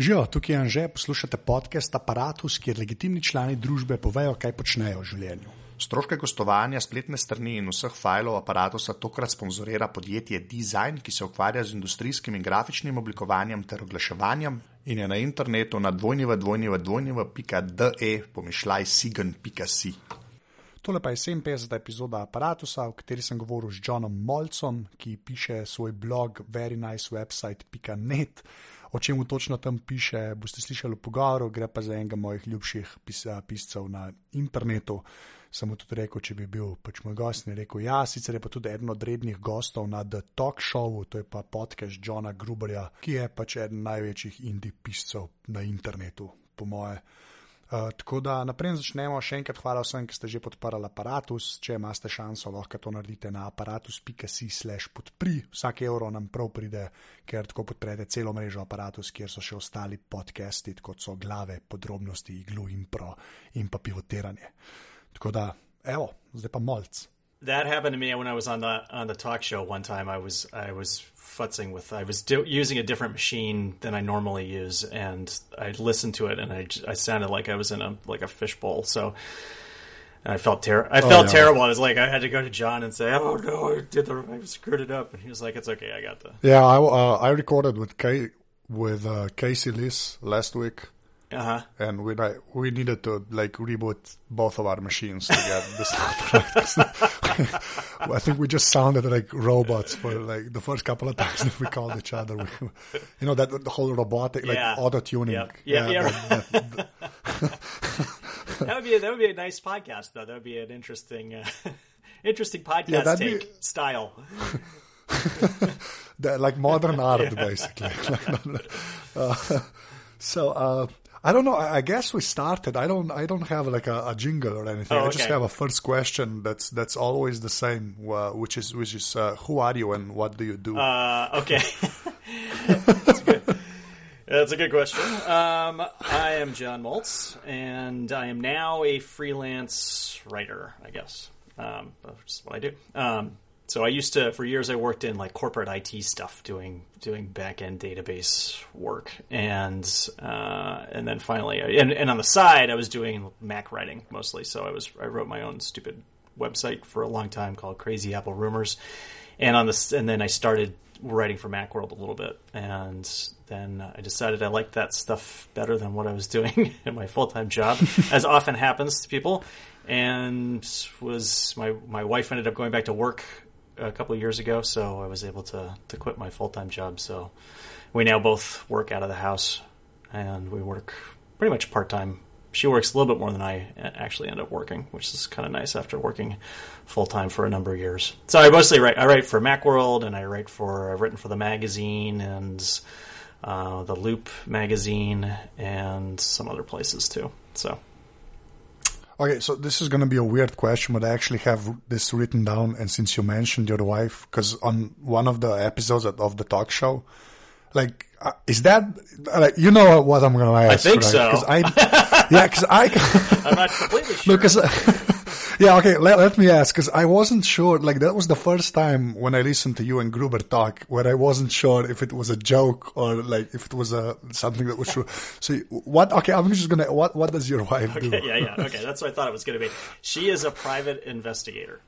Živijo, tukaj je Anže, poslušate podcast Apparatus, kjer legitimni člani družbe povejo, kaj počnejo v življenju. Stroške gostovanja, spletne strani in vseh fajlov aparata tokrat sponzorira podjetje Design, ki se ukvarja z industrijskim in grafičnim oblikovanjem ter oglaševanjem in je na internetu na dvojnjeva.de pomišljaj sigen.si. Tole pa je 57. epizoda aparata, v kateri sem govoril z Johnom Molcom, ki piše svoj blog verynicewebsite.net. O čem točno tam piše, boste slišali v pogovoru, gre pa za enega mojih ljubših pis piscev na internetu. Mu tudi rekel, če bi bil pač moj gost, in rekel: Ja, sicer je pa tudi eden od rednih gostov na The Talk Show, to je pa podcast Johna Gruberja, ki je pač eden največjih indie piscev na internetu, po moje. Uh, tako da naprej začnemo. Še enkrat hvala vsem, ki ste že podprli aparatus. Če imate šanso, lahko to naredite na aparatus.si/slash podpri. Vsak evro nam prav pride, ker tako podprete celo mrežo aparatus, kjer so še ostali podcasti, kot so glave, podrobnosti, iglu in pro in pa pivotiranje. Tako da, evo, zdaj pa malc. That happened to me when I was on the on the talk show one time. I was I was futzing with I was do, using a different machine than I normally use, and I listened to it, and I, I sounded like I was in a like a fishbowl. So I felt terrible. I oh, felt yeah. terrible. I was like, I had to go to John and say, "Oh no, I did the I screwed it up," and he was like, "It's okay, I got the." Yeah, I uh, I recorded with Kay with uh, Casey Liss last week uh-huh. and we like, we needed to like reboot both of our machines to get this sound right. I think we just sounded like robots for like the first couple of times that we called each other. We, you know that the whole robotic like yeah. auto tuning. Yep. Yeah, yeah. That, that, that, would be a, that would be a nice podcast though. That would be an interesting uh, interesting podcast yeah, take be... style. like modern art, basically. uh, so. Uh, I don't know. I guess we started. I don't. I don't have like a, a jingle or anything. Oh, okay. I just have a first question that's that's always the same, uh, which is which is uh, who are you and what do you do? Uh, okay, that's good. That's a good question. Um, I am John Moltz, and I am now a freelance writer. I guess um, that's what I do. Um, so I used to, for years, I worked in like corporate IT stuff, doing doing back end database work, and uh, and then finally, and, and on the side, I was doing Mac writing mostly. So I was I wrote my own stupid website for a long time called Crazy Apple Rumors, and on this, and then I started writing for MacWorld a little bit, and then I decided I liked that stuff better than what I was doing in my full time job, as often happens to people. And was my my wife ended up going back to work a couple of years ago, so I was able to to quit my full time job. So we now both work out of the house, and we work pretty much part time. She works a little bit more than I actually end up working, which is kind of nice after working full time for a number of years. So I mostly write. I write for MacWorld, and I write for. I've written for the magazine and uh, the Loop magazine, and some other places too. So Okay, so this is going to be a weird question, but I actually have this written down. And since you mentioned your wife, because on one of the episodes of the talk show, like, uh, is that like you know what I'm going to ask? I think right? so. Cause I, yeah, because I, I'm not completely sure. Because. Yeah, okay, let, let me ask, because I wasn't sure, like, that was the first time when I listened to you and Gruber talk where I wasn't sure if it was a joke or, like, if it was a, something that was true. So, what, okay, I'm just gonna, what, what does your wife okay, do? Yeah, yeah, okay, that's what I thought it was gonna be. She is a private investigator.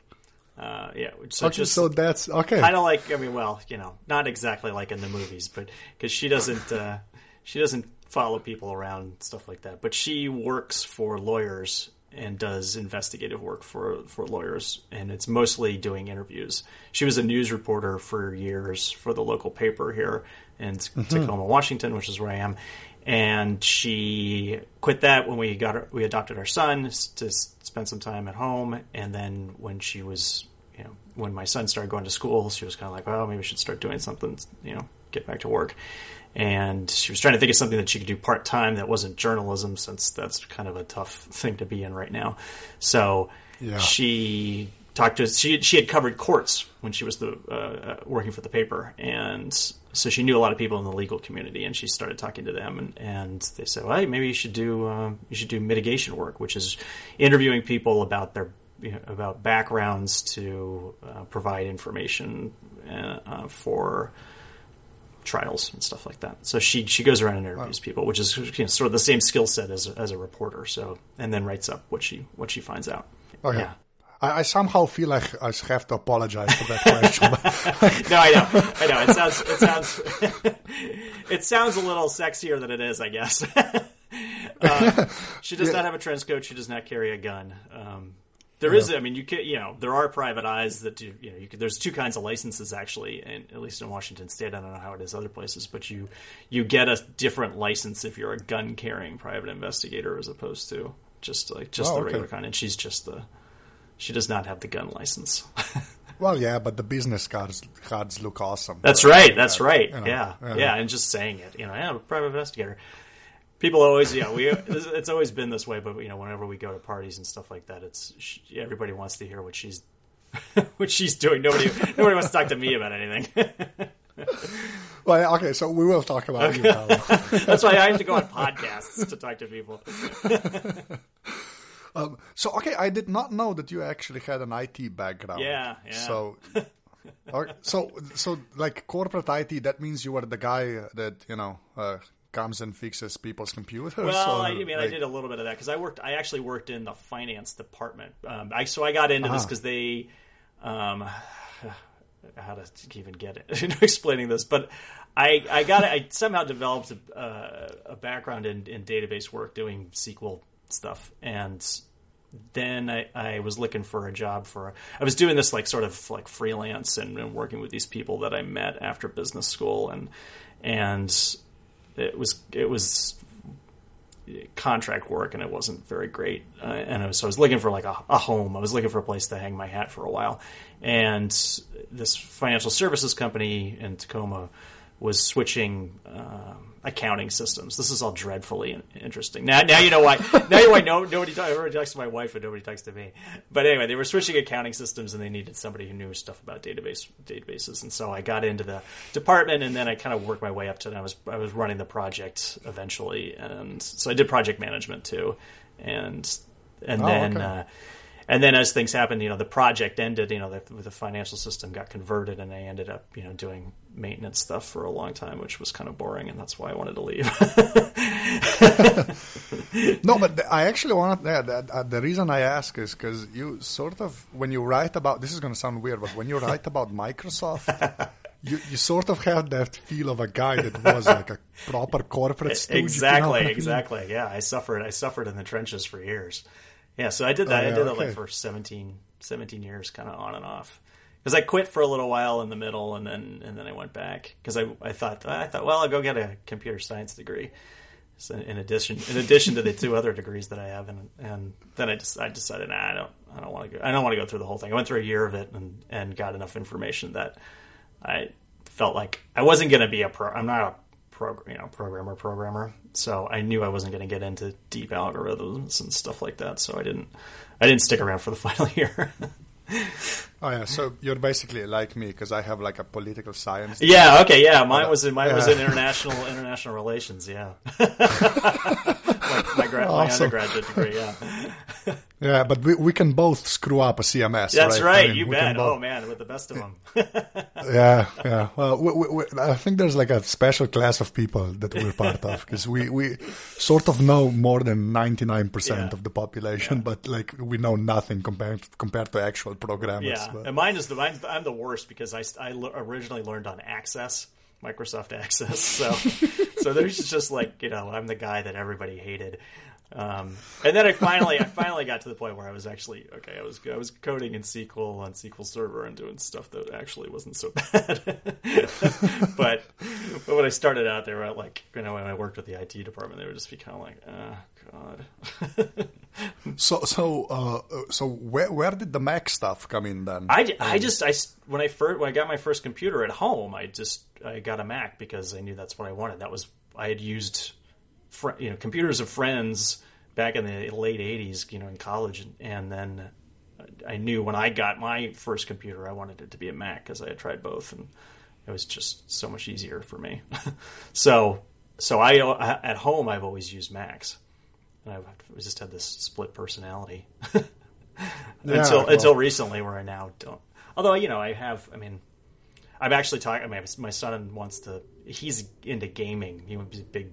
Uh, yeah, so okay, just so that's okay. Kind of like I mean, well, you know, not exactly like in the movies, but because she doesn't, uh, she doesn't follow people around stuff like that. But she works for lawyers and does investigative work for for lawyers, and it's mostly doing interviews. She was a news reporter for years for the local paper here in mm-hmm. Tacoma, Washington, which is where I am. And she quit that when we got her, we adopted our son to spend some time at home, and then when she was you know when my son started going to school, she was kind of like, well, maybe we should start doing something, you know, get back to work and she was trying to think of something that she could do part time that wasn't journalism, since that's kind of a tough thing to be in right now. So yeah. she talked to she she had covered courts when she was the uh, working for the paper, and so she knew a lot of people in the legal community, and she started talking to them, and, and they said, "Well, hey, maybe you should do uh, you should do mitigation work, which is interviewing people about their you know, about backgrounds to uh, provide information uh, uh, for." Trials and stuff like that. So she she goes around and interviews people, which is you know, sort of the same skill set as a, as a reporter. So and then writes up what she what she finds out. Okay. Yeah. I, I somehow feel like I have to apologize for that question. No, I know, I know. It sounds it sounds it sounds a little sexier than it is, I guess. uh, she does not have a trench coat. She does not carry a gun. Um, there is, I mean, you can, you know, there are private eyes that do, you know, you can, there's two kinds of licenses actually, and at least in Washington State, I don't know how it is other places, but you you get a different license if you're a gun carrying private investigator as opposed to just like just Oh, the okay. regular kind. And she's just the, she does not have the gun license. well, yeah, but the business cards cards look awesome. That's right. That's right. you know, yeah, yeah. yeah, and just saying it, you know, yeah, I'm a private investigator. People always, yeah, we. It's always been this way, but you know, whenever we go to parties and stuff like that, it's she, everybody wants to hear what she's what she's doing. Nobody, nobody wants to talk to me about anything. Well, okay, so we will talk about you now. That's why I have to go on podcasts to talk to people. So, okay, I did not know that you actually had an IT background. Yeah, yeah. So, so, so like corporate IT, that means you were the guy that you know uh, comes and fixes people's computers. Well, or, I, mean, I did a little bit of that because I worked. I actually worked in the finance department. Um, I so I got into this Uh-huh. because they, um, how to even get it into explaining this, but I I got I somehow developed a, uh, a background in, in database work doing SQL stuff and. Then I, I was looking for a job for I was doing this like sort of like freelance and, and working with these people that I met after business school and and it was it was contract work and it wasn't very great. Uh, and I was, so I was looking for like a, a home. I was looking for a place to hang my hat for a while. And this financial services company in Tacoma was switching um, accounting systems. This is all dreadfully interesting. Now, now you know why. Now you know why no, nobody talk, everybody talks to my wife and nobody talks to me. But anyway, they were switching accounting systems and they needed somebody who knew stuff about database databases. And so I got into the department and then I kind of worked my way up to. And I was I was running the project eventually, and so I did project management too. And and Oh, then. okay. Uh, and then as things happened, you know, the project ended. You know, the, the financial system got converted, and I ended up, you know, doing maintenance stuff for a long time, which was kind of boring, and that's why I wanted to leave. No, but the, I actually want yeah, that, uh, the reason I ask is because you sort of when you write about this is going to sound weird, but when you write about Microsoft, you, you sort of have that feel of a guy that was like a proper corporate stooge. if you know exactly, I mean. exactly. Yeah, I suffered. I suffered in the trenches for years. Yeah, so I did that. Oh, I yeah, did that like for 17, 17 years, kind of on and off. Because I quit for a little while in the middle, and then and then I went back because I I thought I thought well I'll go get a computer science degree. So in addition in addition to the two other degrees that I have, and and then I just I decided nah, I don't I don't want to go I don't want to go through the whole thing. I went through a year of it and and got enough information that I felt like I wasn't going to be a pro. I'm not a pro, you know, programmer programmer. So I knew I wasn't going to get into deep algorithms and stuff like that. So I didn't I didn't stick around for the final year. Oh yeah, so you're basically like me because I have like a political science. yeah. Okay. Yeah. Mine was in mine was in international international relations. Yeah. my my, gra- my undergraduate degree. Yeah. Yeah, but we, we can both screw up a CMS. That's right. right. I mean, you bet. both- Oh man, with the best of them. Yeah, yeah. Well, we, we, I think there's like a special class of people that we're part of because we, we sort of know more than 99% of the population, but like we know nothing compared compared to actual programmers. Yeah, But- and mine is the mine, I'm the worst because I, I originally learned on Access, Microsoft Access. So so there's just like you know I'm the guy that everybody hated. Um, and then I finally I finally got to the point where I was actually okay. I was I was coding in SQL on SQL Server and doing stuff that actually wasn't so bad. but but when I started out, they were like you know when I worked with the IT department, they would just be kind of like oh god. So, so, uh, so where where did the Mac stuff come in then? I, I just I s- when I first when I got my first computer at home, I just I got a Mac because I knew that's what I wanted. That was I had used fr- you know computers of friends back in the late '80s, you know, in college, and, and then I knew when I got my first computer, I wanted it to be a Mac because I had tried both, and it was just so much easier for me. so so I at home I've always used Macs, and I've just had this split personality. until well- until recently, where I now don't. Although you know, I have. I mean, I'm actually talking. I mean, my son wants to. He's into gaming. He He's a big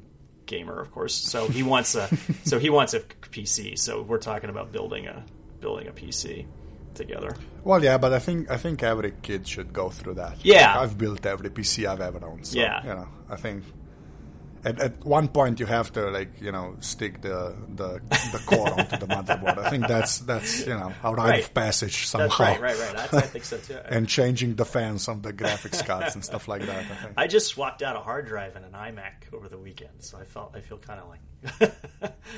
gamer, of course. So he wants a. so he wants a PC. So we're talking about building a building a PC together. Well, yeah, but I think I think every kid should go through that. Yeah. Like, I've built every PC I've ever owned. So, Yeah. you know, I think at, at one point you have to like you know stick the the, the core onto the motherboard. I think that's that's you know a rite Right. of passage somehow. That's right, right, right. That's, I think so too. And changing the fans on the graphics cards and stuff like that. I think. I just swapped out a hard drive and an iMac over the weekend, so I felt I feel kind of like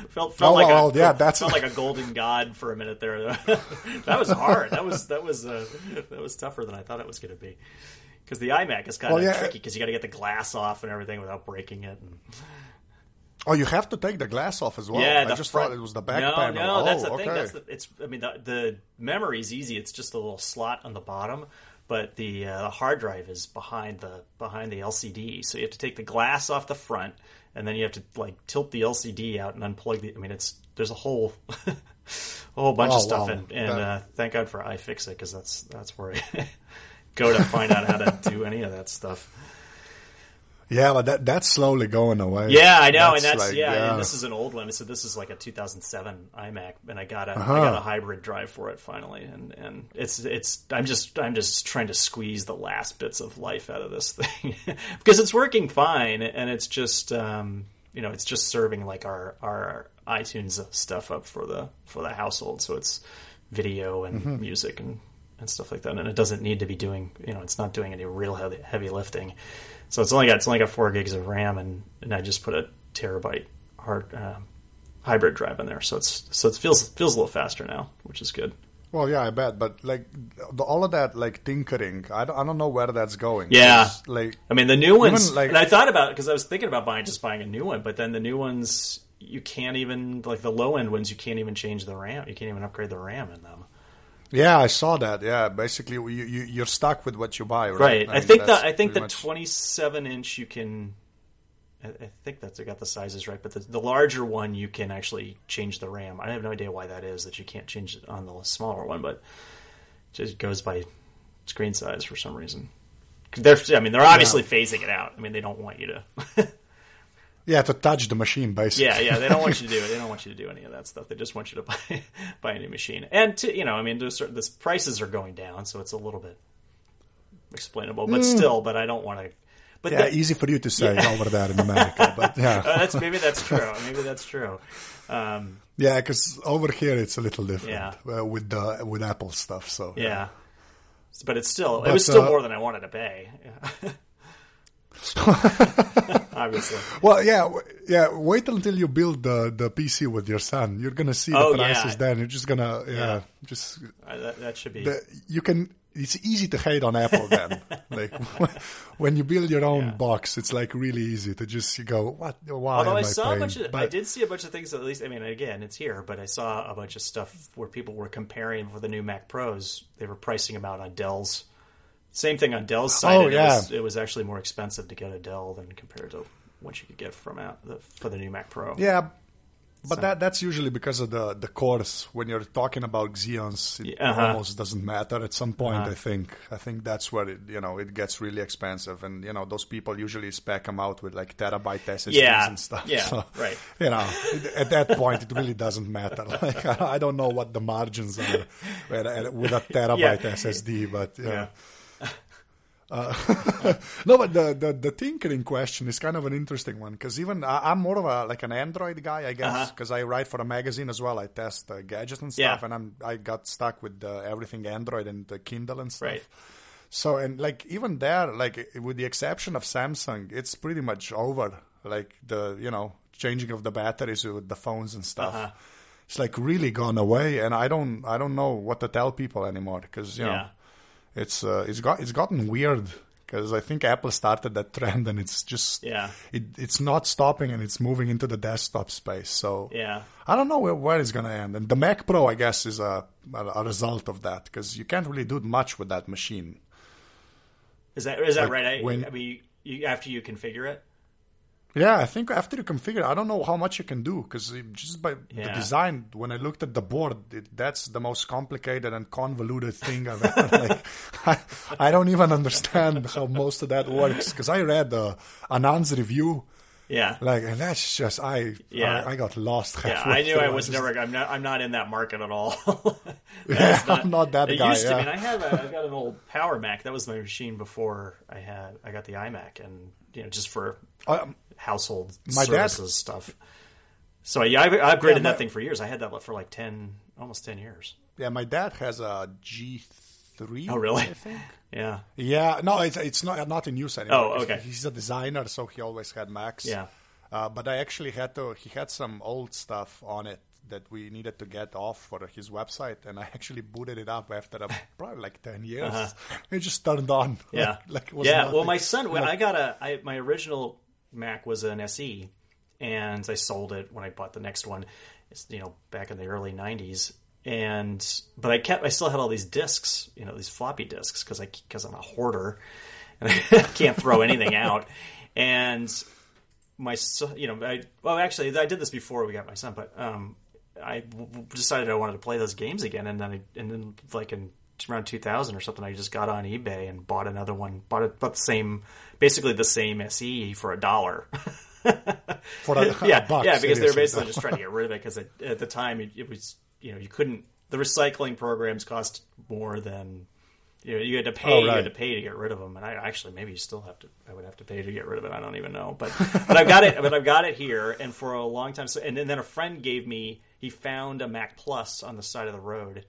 felt felt Oh, like well, a, yeah, that's- felt like a golden god for a minute there. that was hard. That was that was uh, that was tougher than I thought it was going to be. Because the iMac is kind of yeah. tricky because you got to get the glass off and everything without breaking it. And, Oh, you have to take the glass off as well. yeah, I just front- thought it was the back no, panel. No, oh, that's the okay. thing. That's the, it's. I mean, the, the is easy. It's just a little slot on the bottom, but the uh, hard drive is behind the behind the LCD. So you have to take the glass off the front, and then you have to like tilt the LCD out and unplug the. I mean, it's there's a whole a whole bunch Oh, of stuff, wow. and, and That- uh, thank God for iFixit because that's that's where I go to find out how to do any of that stuff. yeah, but that that's slowly going away. Yeah, I know, and that's like, yeah, And this is an old one. So this is like a 2007 iMac, and I got a I Uh-huh. got a hybrid drive for it finally, and and it's it's I'm just I'm just trying to squeeze the last bits of life out of this thing because it's working fine, and it's just um, you know it's just serving like our our iTunes stuff up for the for the household, so it's video and Mm-hmm. music and and stuff like that, and it doesn't need to be doing you know it's not doing any real heavy, heavy lifting. So it's only got it's only got four gigs of RAM, and, and I just put a terabyte hard um, hybrid drive in there. So it's so it feels feels a little faster now, which is good. Well, yeah, I bet. But like the, all of that, like tinkering, I don't, I don't know where that's going. Yeah. like I mean, the new ones. Even, like- and I thought about because I was thinking about buying just buying a new one, but then the new ones you can't even like the low end ones you can't even change the RAM. You can't even upgrade the RAM in them. Yeah, I saw that. Yeah, basically, you, you you're stuck with what you buy, right? Right. I, mean, think that I think the much- 27 inch you can. I I think that's I got the sizes right, but the, the larger one you can actually change the RAM. I have no idea why that is that you can't change it on the smaller one, but it just goes by screen size for some reason. They're, I mean, they're obviously phasing it out. I mean, they don't want you to. yeah to touch the machine, basically. yeah, yeah, they don't want you to do it. They don't want you to do any of that stuff. They just want you to buy buy a new machine. And to, you know, I mean, there's certain, the prices are going down, so it's a little bit explainable, but still. But I don't want to. But Mm. Yeah, easy for you to say over there in America, but yeah, Uh, that's maybe that's true. Maybe that's true. Um, yeah, because over here it's a little different Yeah. uh, with the with Apple stuff. So yeah, but it's still it was still uh, more than I wanted to pay. Obviously, Well, yeah, yeah. Wait until you build the the PC with your son. You're gonna see the Oh, yeah. prices then. You're just gonna yeah, Yeah. just Uh, that, that should be. the, you can. It's easy to hate on Apple then. like when you build your own Yeah. box, it's like really easy to just go, what? Why Although I I, saw a bunch of, I did see a bunch of things. At least, I mean, again, it's here, but I saw a bunch of stuff where people were comparing for the new Mac Pros. They were pricing them out on Dell's. Same thing on Dell's side. Oh, yeah. it, was, it was actually more expensive to get a Dell than compared to what you could get from out the, for the new Mac Pro. Yeah, but that that's usually because of the the cores. When you're talking about Xeons, it uh-huh. almost doesn't matter. At some point, Uh-huh. I think I think that's where it you know it gets really expensive, and you know those people usually spec them out with like terabyte SSDs Yeah, and stuff. yeah, So, right. You know, at that point, it really doesn't matter. Like I don't know what the margins are with a terabyte Yeah. SSD, but yeah. Yeah. No, but the, the the tinkering question is kind of an interesting one because even I, I'm more of a like an Android guy, I guess, Uh-huh. because I write for a magazine as well. I test uh, gadgets and stuff, Yeah. and I'm I got stuck with uh, everything Android and the Kindle and stuff. Right. So and like even there, like with the exception of Samsung, it's pretty much over. Like the you know changing of the batteries with the phones and stuff. Uh-huh. It's like really gone away, and I don't I don't know what to tell people anymore because you know Yeah. It's uh, it's got it's gotten weird because I think Apple started that trend and it's just Yeah. it, it's not stopping and it's moving into the desktop space. So Yeah. I don't know where, where it's gonna end. And the Mac Pro, I guess, is a a, result of that because you can't really do much with that machine. Is that is that Like, right? I, when- I mean, you, after you configure it. Yeah, I think after you configure, I don't know how much you can do because just by the design, when I looked at the board, it, that's the most complicated and convoluted thing I've ever. like, I, I don't even understand how most of that works because I read uh, Anand's review, Yeah. like, and that's just I. Yeah. I, I got lost. Yeah, I knew through. I was just- never. I'm not. I'm not in that market at all. Yeah, That's I'm not that it guy, Used to, yeah. I mean, I have. A, I've got an old Power Mac. That was my machine before I had. I got the iMac, and you know, just for Um, household My dad- services stuff. So yeah, I, I upgraded Yeah, my- that thing for years. I had that for like ten, almost ten years. yeah, my dad has a G three. Oh, really? I think. Yeah, Yeah, no, it's it's not not in use anymore. Oh, okay. He's a designer, so he always had Macs. Yeah. Uh, but I actually had to. He had some old stuff on it that we needed to get off for his website, and I actually booted it up after a, probably like ten years. It just turned on. Uh-huh. yeah, like, like it was yeah. nothing. Well, my son, when I got a, I, my original Mac was an SE, and I sold it when I bought the next one. It's you know back in the early '90s, and but I kept, I still had all these discs, you know, these floppy disks because I because I'm a hoarder, and I can't throw anything out, and my you know, I well actually I did this before we got my son, but um, I decided I wanted to play those games again, and then I, and then like in around 2000 or something, I just got on eBay and bought another one, bought it, bought the same, basically the same SE for a dollar. for a, yeah, buck, yeah, because they were basically just trying to get rid of it because at the time it, it was you know you couldn't the recycling programs cost more than you know you had to pay Oh, you had to oh, pay to get rid of them and I actually maybe you still have to I would have to pay to get rid of it I don't even know but but I've got it but I've got it here and for a long time so and then, then a friend gave me he found a Mac Plus on the side of the road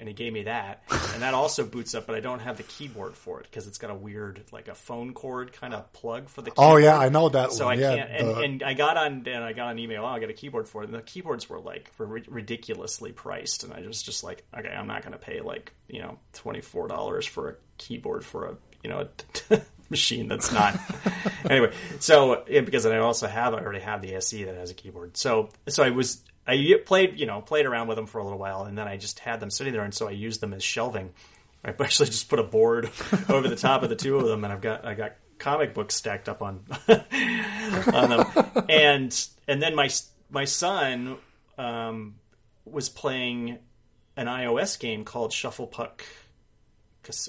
and he gave me that and that also boots up but I don't have the keyboard for it because it's got a weird like a phone cord kind of plug for the Oh yeah, I know that So one. I yeah, can't, and, the- and I got on, and I got an email. Oh, I got a keyboard for it, and the keyboards were like ri- ridiculously priced, and I was just like, okay, I'm not going to pay like you know twenty four dollars for a keyboard for a you know a machine that's not. anyway, so yeah, because I also have, I already have the SE that has a keyboard. So so I was. I played, you know, played around with them for a little while, and then I just had them sitting there, and so I used them as shelving. I actually just put a board over the top of the two of them, and I've got I got comic books stacked up on on them, and and then my my son um, was playing an iOS game called Shuffle Puck.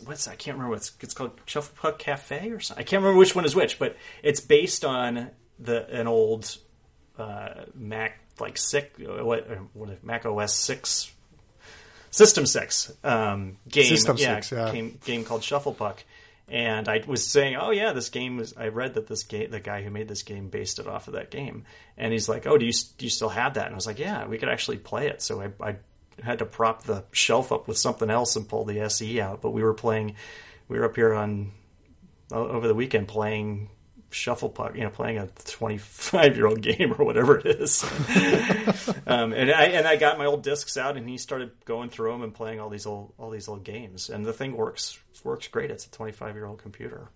What's I can't remember what's it's called Shuffle Puck Cafe or something. I can't remember which one is which, but it's based on the an old uh, Mac like six what, what Mac OS six System Six um, game. System yeah, 6, yeah. Game, game called Shuffle Puck. And I was saying, oh yeah, this game is. I read that this game, the guy who made this game, based it off of that game. And he's like, oh, do you do you still have that? And I was like, yeah, we could actually play it. So I, I had to prop the shelf up with something else and pull the SE out. But we were playing. We were up here on over the weekend playing shuffle puck, you know, playing a 25 year old game or whatever it is. um, and I and I got my old discs out, and he started going through them and playing all these old all these old games. And the thing works works great. It's a 25 year old computer.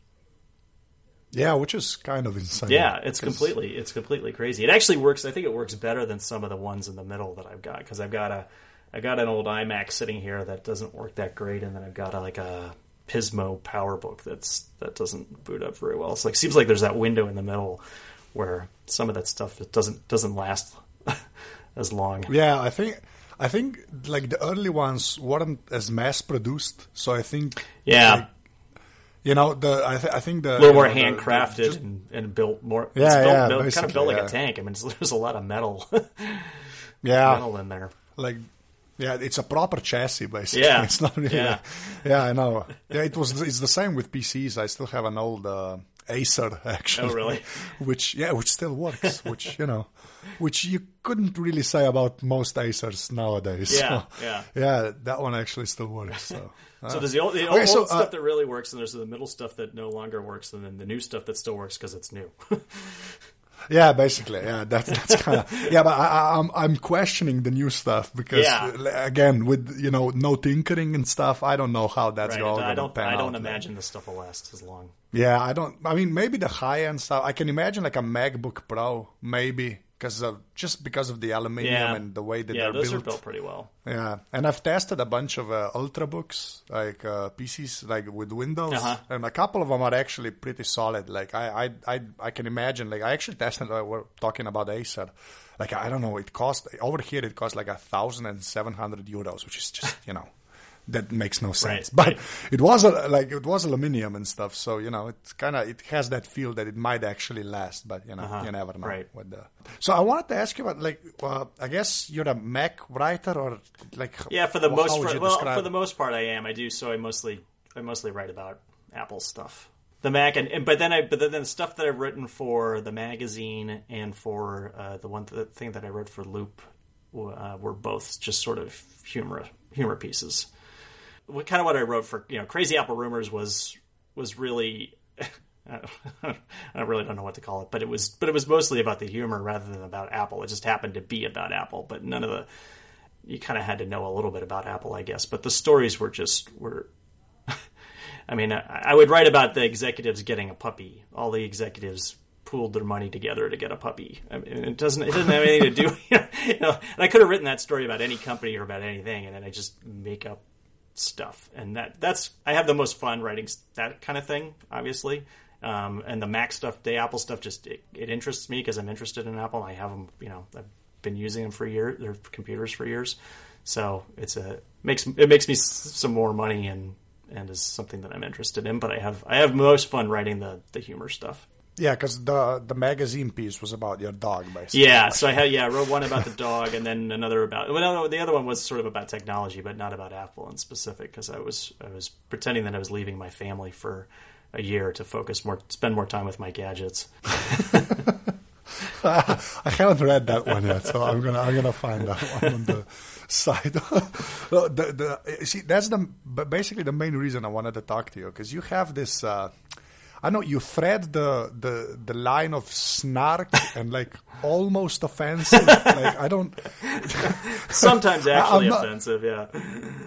yeah, which is kind of insane. Yeah, it's 'cause- completely it's completely crazy. It actually works. I think it works better than some of the ones in the middle that I've got because I've got a I got an old iMac sitting here that doesn't work that great, and then I've got a, like a Pismo PowerBook that's that doesn't boot up very well. So it seems like there's that window in the middle where some of that stuff doesn't doesn't last as long. Yeah, I think I think like the early ones weren't as mass produced, so I think Yeah, like, you know the I, th- I think the a little more know, the- the- handcrafted just- and, and built more. Yeah, it's built, yeah, built- kind of built like yeah. a tank. I mean, there's a lot of metal yeah, metal in there. like yeah, it's a proper chassis basically. Yeah. it's not really. Yeah. Yeah, I know. Yeah, it was. It's the same with PCs. I still have an old uh, Acer actually. Oh, really? Which yeah, which still works. which you know, which you couldn't really say about most Acers nowadays. Yeah, so, yeah. yeah. That one actually still works. So. So there's the old, the Okay, old, so, old uh, stuff that really works, and there's the middle stuff that no longer works, and then the new stuff that still works because it's new. Yeah, basically, yeah, that, that's kind of yeah. But I, I, I'm I'm questioning the new stuff because Yeah. again, with you know no tinkering and stuff, I don't know how that's right? going I don't. I don't imagine this stuff will last as long. Yeah, I don't. I mean, maybe the high end stuff. I can imagine like a MacBook Pro, maybe because of just because of the aluminium Yeah. and the way that yeah, they're those built. are built pretty well. Yeah, and I've tested a bunch of uh, ultrabooks, like uh, PCs, like with Windows, Uh-huh. and a couple of them are actually pretty solid. Like I, I, I, I can imagine. Like I actually tested. Uh, we're talking about Acer. Like I don't know, it cost over here. It cost like a thousand and seven hundred euros, which is just you know. That makes no sense, Right, but right. it was uh, like it was aluminium and stuff, so you know it's kind of it has that feel that it might actually last, but you know Uh-huh, you never know. right. With the so I wanted to ask you about like uh, I guess you're a Mac writer or like Yeah, for the how most for, well, describe for the most part, I am. I do. So I mostly I mostly write about Apple stuff, the Mac, and, and but then I but then the stuff that I've written for the magazine and for uh, the one the thing that I wrote for Loop uh, were both just sort of humor humor pieces. What kind of what I wrote for you know Crazy Apple Rumors was was really. I really don't know what to call it, but it was, but it was mostly about the humor rather than about Apple. It just happened to be about Apple, but none of the, you kind of had to know a little bit about Apple, I guess. But the stories were just were. I mean, I, I would write about the executives getting a puppy. All the executives pooled their money together to get a puppy. I mean, it doesn't it doesn't have anything to do. You know, and I could have written that story about any company or about anything, and then I just make up stuff. And that that's I have the most fun writing that kind of thing, obviously. Um, and the Mac stuff, the Apple stuff, just it, it interests me because I'm interested in Apple. I have them, you know, I've been using them for years, their computers for years. So it's a makes it makes me some more money and and is something that I'm interested in. But I have I have most fun writing the the humor stuff. Yeah, because the the magazine piece was about your dog, basically. Yeah, so I had yeah, I wrote one about the dog, and then another about well, no, the other one was sort of about technology, but not about Apple in specific, because I was I was pretending that I was leaving my family for a year to focus more, spend more time with my gadgets. I haven't read that one yet, so I'm gonna I'm gonna find that one on the side. The, the, see, that's the basically the main reason I wanted to talk to you because you have this. Uh, I know you thread the, the the line of snark and like almost offensive. like I don't. Sometimes actually not- offensive, yeah,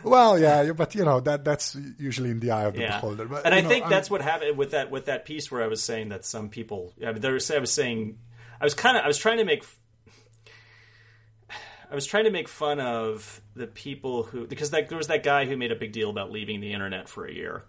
Well, yeah, but you know that that's usually in the eye of the yeah. beholder. But, and I know, think I'm- that's what happened with that with that piece where I was saying that some people. I mean, there was I was saying I was kind of I was trying to make I was trying to make fun of the people who because that, there was that guy who made a big deal about leaving the internet for a year.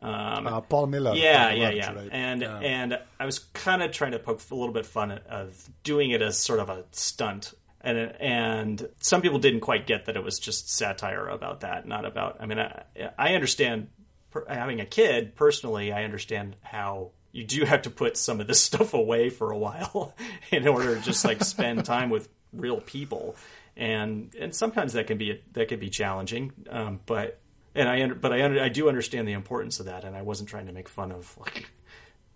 Um, uh, Paul Miller. yeah, yeah, yeah, right? and Yeah. and I was kind of trying to poke a little bit fun of doing it as sort of a stunt. And, and some people didn't quite get that it was just satire about that, not about. I mean, I, I understand per, having a kid personally. I understand how you do have to put some of this stuff away for a while in order to just like spend time with real people, and and sometimes that can be that can be challenging. Um, but and I under, but I under, I do understand the importance of that, and I wasn't trying to make fun of like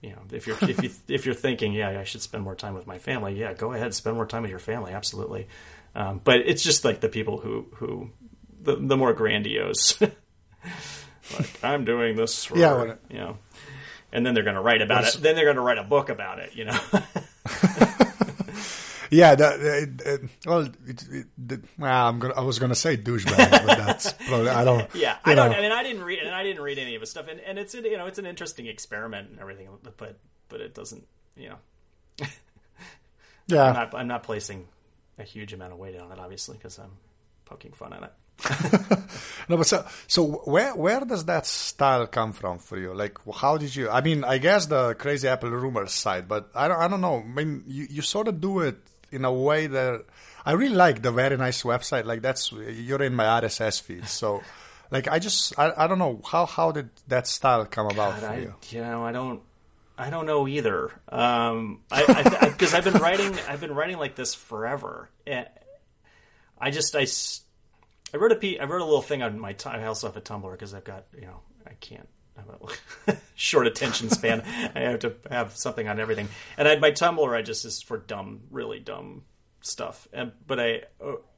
you know if you're if you if you're thinking yeah I should spend more time with my family yeah go ahead spend more time with your family absolutely, um, but it's just like the people who who the the more grandiose like I'm doing this for Yeah, you know. And then they're going to write about it. Then they're going to write a book about it, you know. Yeah, it, well, it, it, the, well, I'm gonna, I was gonna say douchebag, but that's probably I don't. Yeah, I don't. know. I mean, I didn't read, and I didn't read any of his stuff, and, and it's you know it's an interesting experiment and everything, but but it doesn't you know I'm yeah, not I'm not placing a huge amount of weight on it, obviously, because I'm poking fun at it. no, but so so where where does that style come from for you? Like, how did you? I mean, I guess the crazy Apple rumors side, but I don't I don't know. I mean, you you sort of do it in a way that I really like the very nice website. Like that's you're in my RSS feed, so. Like I just I, I don't know how how did that style come about for I, you? you know, I don't, I don't know either. Um, I because I've been writing, I've been writing like this forever. And I just, I. I wrote a piece, I wrote a little thing on my. T- I also have a Tumblr because I've got, you know, I can't. I have a short attention span. I have to have something on everything. And I, my Tumblr, I just is for dumb, really dumb stuff. And but I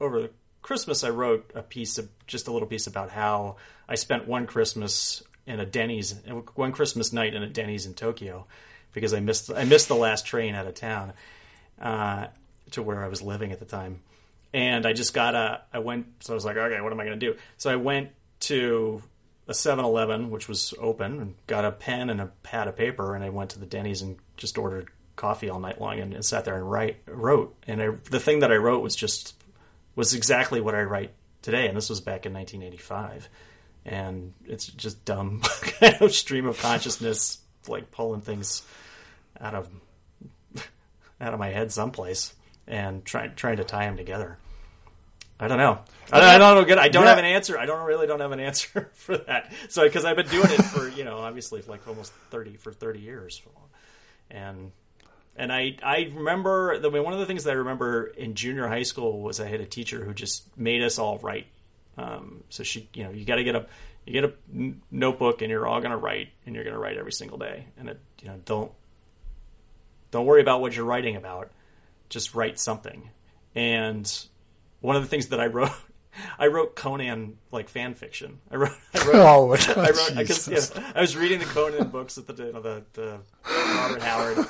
over Christmas, I wrote a piece of just a little piece about how I spent one Christmas in a Denny's, one Christmas night in a Denny's in Tokyo, because I missed I missed the last train out of town uh, to where I was living at the time, and I just got a I went so I was like okay what am I going to do so I went to a 7-Eleven which was open and got a pen and a pad of paper and I went to the Denny's and just ordered coffee all night long and, and sat there and write wrote. And I, the thing that I wrote was just was exactly what I write today. And this was back in 1985. And it's just dumb kind of stream of consciousness, like pulling things out of out of my head someplace and trying trying to tie them together. I don't know. I don't, I don't know. Good. I don't Yeah. have an answer. I don't really don't have an answer for that. So because I've been doing it for you know obviously like almost thirty for thirty years, and and I I remember the one of the things that I remember in junior high school was I had a teacher who just made us all write. Um, so she you know you got to get a you get a notebook and you're all going to write and you're going to write every single day and it, you know don't don't worry about what you're writing about just write something and one of the things that I wrote, I wrote Conan like fan fiction. I wrote, I wrote, Oh, I wrote, because Jesus. yeah, I was reading the Conan books at the you know, the the Robert Howard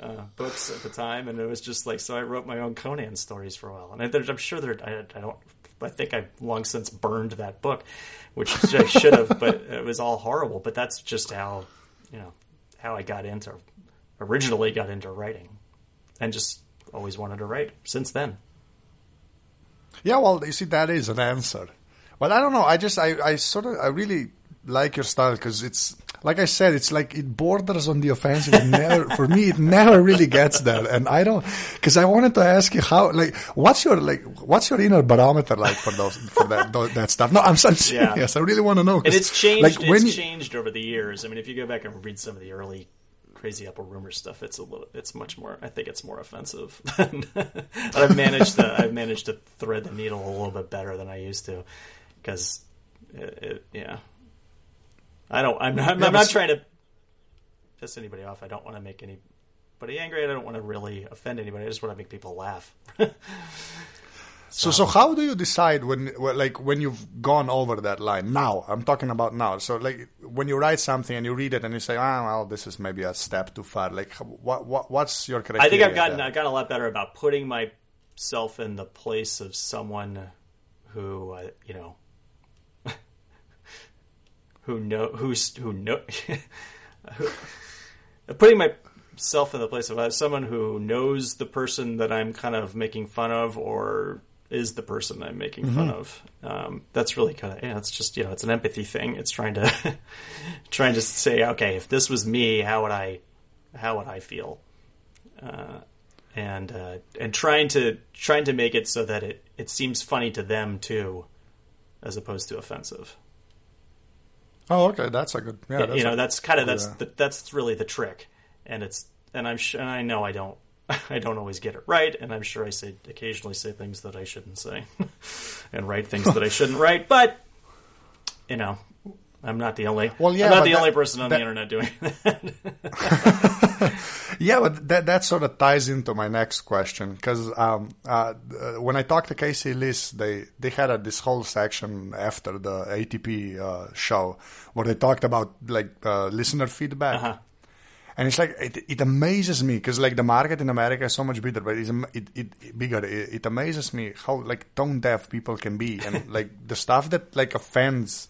uh, books at the time, and it was just like so. I wrote my own Conan stories for a while, and I, I'm sure there. I, I don't. I think I've long since burned that book, which I should have, but it was all horrible. But that's just how you know how I got into originally got into writing, and just always wanted to write since then. Yeah, well, you see, that is an answer. But I don't know. I just, I, I sort of, I really like your style because it's, like I said, it's like it borders on the offensive. It never, for me, it never really gets there. And I don't, because I wanted to ask you how, like, what's your, like, what's your inner barometer like for those, for that, that stuff? No, I'm, I'm serious. I really want to know. and it's changed. Like, it's when you, changed over the years. I mean, if you go back and read some of the early crazy Apple rumor stuff, it's a little. It's much more. I think it's more offensive. but I've managed to. I've managed to thread the needle a little bit better than I used to, because, it, it, yeah. I don't. I'm not. I'm, Yeah, I'm not trying to piss anybody off. I don't want to make anybody angry. I don't want to really offend anybody. I just want to make people laugh. So, so how do you decide when, like, when you've gone over that line? Now, I'm talking about now. So, like, when you write something and you read it and you say, "Ah, well, this is maybe a step too far." Like, what, what, what's your criteria? I think I've gotten there? I've gotten a lot better about putting myself in the place of someone who uh, you know who know who's who know putting myself in the place of uh, someone who knows the person that I'm kind of making fun of or is the person I'm making fun of. Um, that's really kind of yeah. It's just you know it's an empathy thing. It's trying to trying to say okay, if this was me, how would I how would I feel? Uh, and uh, and trying to trying to make it so that it, it seems funny to them too, as opposed to offensive. Oh, okay, that's a good. Yeah, that's you know, a- that's kind of that's yeah. the, that's really the trick, and it's and I'm sure and I know I don't I don't always get it right, and I'm sure I say occasionally say things that I shouldn't say, and write things that I shouldn't write, but you know. I'm not the only. Well, yeah, I'm not the that- only person on that- the internet doing that. Yeah, but that that sort of ties into my next question because um, uh, when I talked to Casey Liss, they they had a, this whole section after the ATP uh, show where they talked about like uh, listener feedback. Uh-huh. And it's like it, it amazes me because like the market in America is so much bigger, but it's it, it bigger. It, it amazes me how like tone deaf people can be, and like the stuff that like offends,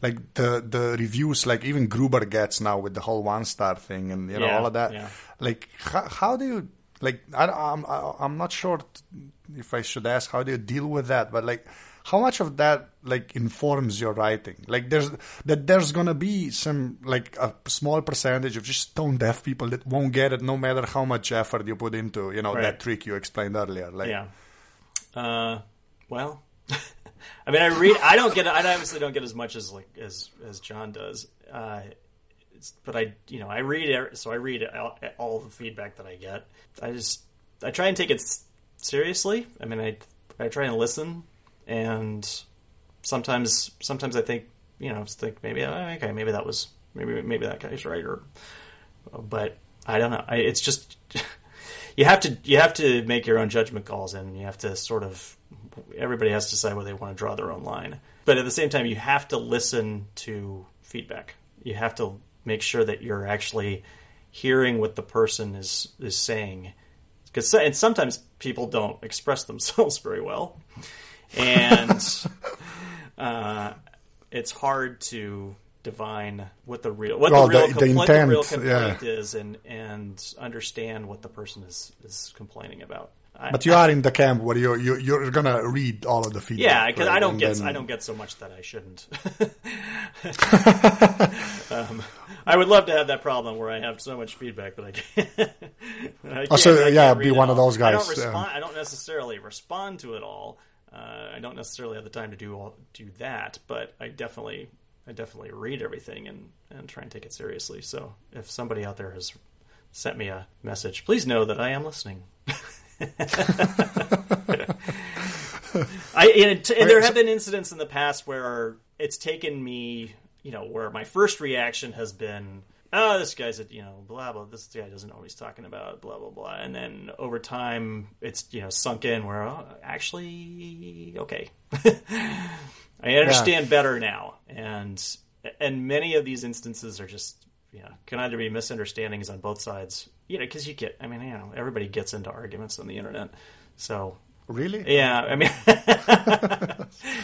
like the the reviews, like even Gruber gets now with the whole one star thing, and you know Yeah, all of that. yeah. Like how, how do you like? I, I'm I- I'm not sure if I should ask how do you deal with that, but like how much of that like informs your writing like there's that there's gonna be some like a small percentage of just tone deaf people that won't get it no matter how much effort you put into you know Right. that trick you explained earlier like Yeah. Uh, well, I mean, I read. I don't get. I obviously don't get as much as like as as John does. Uh, but I, you know, I read. So I read all, all the feedback that I get. I just I try and take it seriously. I mean, I I try and listen, and sometimes sometimes I think you know think maybe oh, okay maybe that was maybe maybe that guy's right or but I don't know. I, it's just you have to you have to make your own judgment calls, and you have to sort of everybody has to decide where they want to draw their own line. But at the same time, you have to listen to feedback. You have to make sure that you're actually hearing what the person is is saying, because and sometimes people don't express themselves very well, and uh, it's hard to divine what the real what Well, the real the- the what the real complaint yeah. is and and understand what the person is is complaining about. I, But you are in the camp where you you you're gonna read all of the feedback. yeah, because right? I don't And get then- I don't get so much that I shouldn't. um, I would love to have that problem where I have so much feedback, but I can't. I can't Oh, so, I can't yeah, be one of all. those I don't guys, yeah. I don't necessarily respond to it all. Uh, I don't necessarily have the time to do all, do that, but I definitely I definitely read everything and and try and take it seriously. So if somebody out there has sent me a message, please know that I am listening. I and, and there have been incidents in the past where it's taken me, you know, where my first reaction has been, "Oh, this guy's a, you know, blah blah. This guy doesn't know what he's talking about, blah blah blah." And then over time, it's you know sunk in where oh, actually, okay, I understand better now, and and many of these instances are just you know can either be misunderstandings on both sides, you know, because you get, I mean, you know, everybody gets into arguments on the internet, so really. yeah, I mean,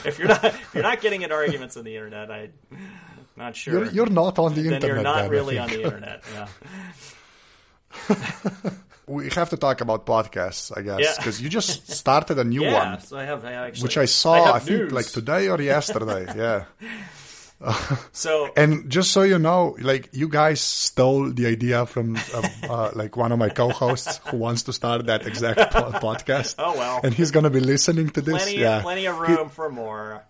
if you're not if you're not getting into arguments on the internet, I'm not sure. You're, you're not on the then internet. you're not then, really on the internet. Yeah. We have to talk about podcasts, I guess, Yeah. because you just started a new Yeah. one, So I have I actually, which I saw. I, have think news. like today or yesterday. yeah. So And just so you know, like you guys stole the idea from uh, uh, like one of my co-hosts who wants to start that exact po- podcast. Oh, well. And he's gonna be listening to this. plenty yeah. plenty of room for more.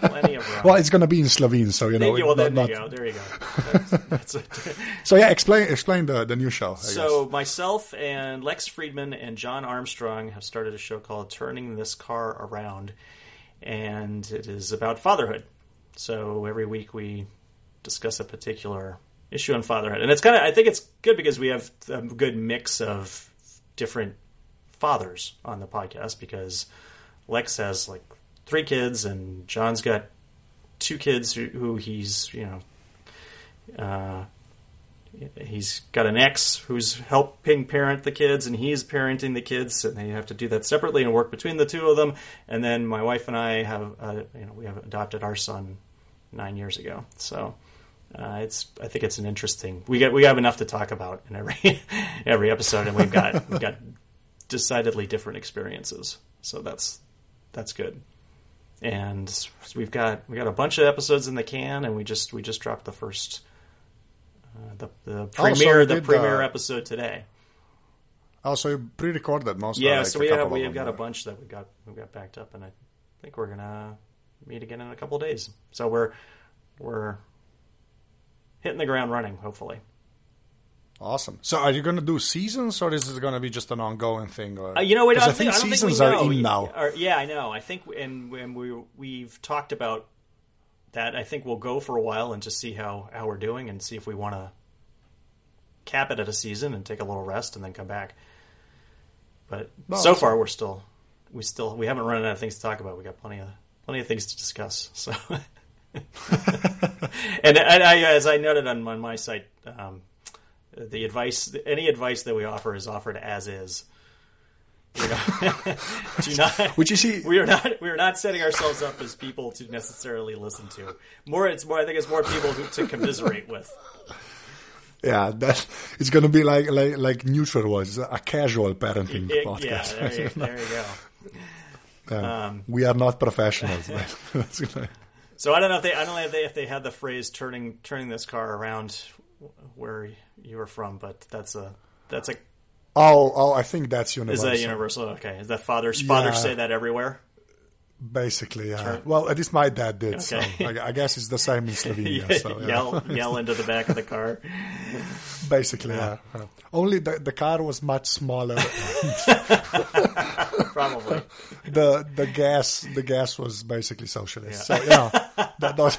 plenty of room. Well, it's gonna be in Slovene, so you know. Thank you. Well, not- there you not- go. There you go. That's, that's it. So yeah, explain explain the the new show. I So myself and Lex Friedman and John Armstrong have started a show called Turning This Car Around, and it is about fatherhood. So every week we discuss a particular issue on fatherhood, and it's kind of I think it's good because we have a good mix of different fathers on the podcast because Lex has like three kids and John's got two kids who, he's you know uh, he's got an ex who's helping parent the kids and he's parenting the kids and they have to do that separately and work between the two of them. And then my wife and i have uh, you know we have adopted our son nine years ago so uh, it's i think it's an interesting we get we have enough to talk about in every every episode and we've got we've got decidedly different experiences so that's that's good and we've got we got a bunch of episodes in the can and we just we just dropped the first uh, the the premiere the did, premiere uh, episode today. Also, you pre-recorded most. Yeah, of, like, so we have we've them, got a bunch that we got we got backed up, and I think we're gonna meet again in a couple days. So we're we're hitting the ground running, hopefully. Awesome. So, are you going to do seasons, or is it going to be just an ongoing thing? Or Uh, you know, don't I think I don't seasons think we are in now. Or- yeah, I know. I think, and when we we've talked about that, I think we'll go for a while and just see how how we're doing and see if we want to cap it at a season and take a little rest and then come back. But No, so far, we're still we still we haven't run out of things to talk about. We got plenty of plenty of things to discuss. So. and, and I, as I noted on, on my site, um, the advice, any advice that we offer is offered as is. You know, do not. Which you see- we are not. We are not setting ourselves up as people to necessarily listen to. More, it's more. I think it's more people who, to commiserate with. Yeah, that it's going to be like like like neutral was a casual parenting It- yeah, podcast. there you, there you go. Yeah. Um, we are not professionals. So I don't know if they. I don't know if they if they had the phrase "turning turning this car around" where you were from, but that's a that's a oh, oh, I think that's universal. is that universal? Okay, is that fathers fathers Yeah. say that everywhere? Basically, yeah. Well, at least my dad did. So Okay. I, I guess it's the same in Slovenia. so, yeah. yell yell into the back of the car. Basically, yeah. yeah. Only the the car was much smaller. Probably. the the gas the gas was basically socialist. So yeah, that, that was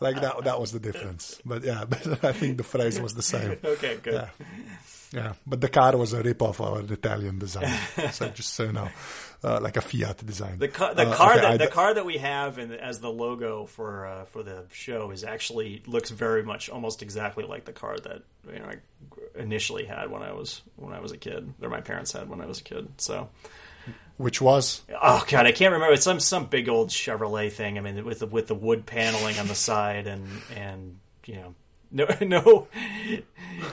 like that that was the difference. But yeah, but I think the phrase was the same. Okay, good. Yeah. Yeah, but the car was a rip-off of an Italian design. so just so you know, uh, like a Fiat design. The car, the Uh, car okay, that I- the car that we have in, as the logo for uh, for the show is actually looks very much almost exactly like the car that you know I initially had when I was when I was a kid, or my parents had when I was a kid. So which was Oh god, I can't remember. It's some some big old Chevrolet thing. I mean, with the with the wood paneling on the side and and you know no no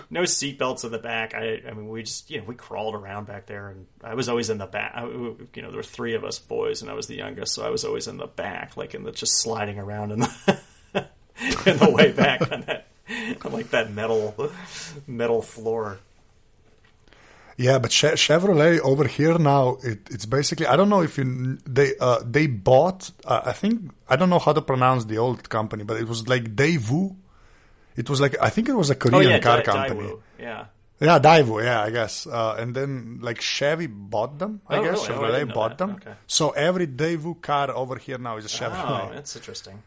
no seatbelts in the back. I I mean, we just you know we crawled around back there, and I was always in the back. I, you know, there were three of us boys, and I was the youngest, so I was always in the back, like in the just sliding around in the in the way back on that on like that metal metal floor. Yeah, but che- Chevrolet over here now, it, it's basically I don't know if you they uh, they bought uh, I think I don't know how to pronounce the old company, but it was like Daewoo. It was like I think it was a Korean oh yeah, car Dai- company. Daewoo, yeah. Yeah, Daewoo, yeah, I guess. Uh, and then like Chevy bought them, I Oh, guess. really? Oh, I Chevrolet bought that. them. Okay. So every Daewoo car over here now is a Chevrolet. Oh, that's interesting.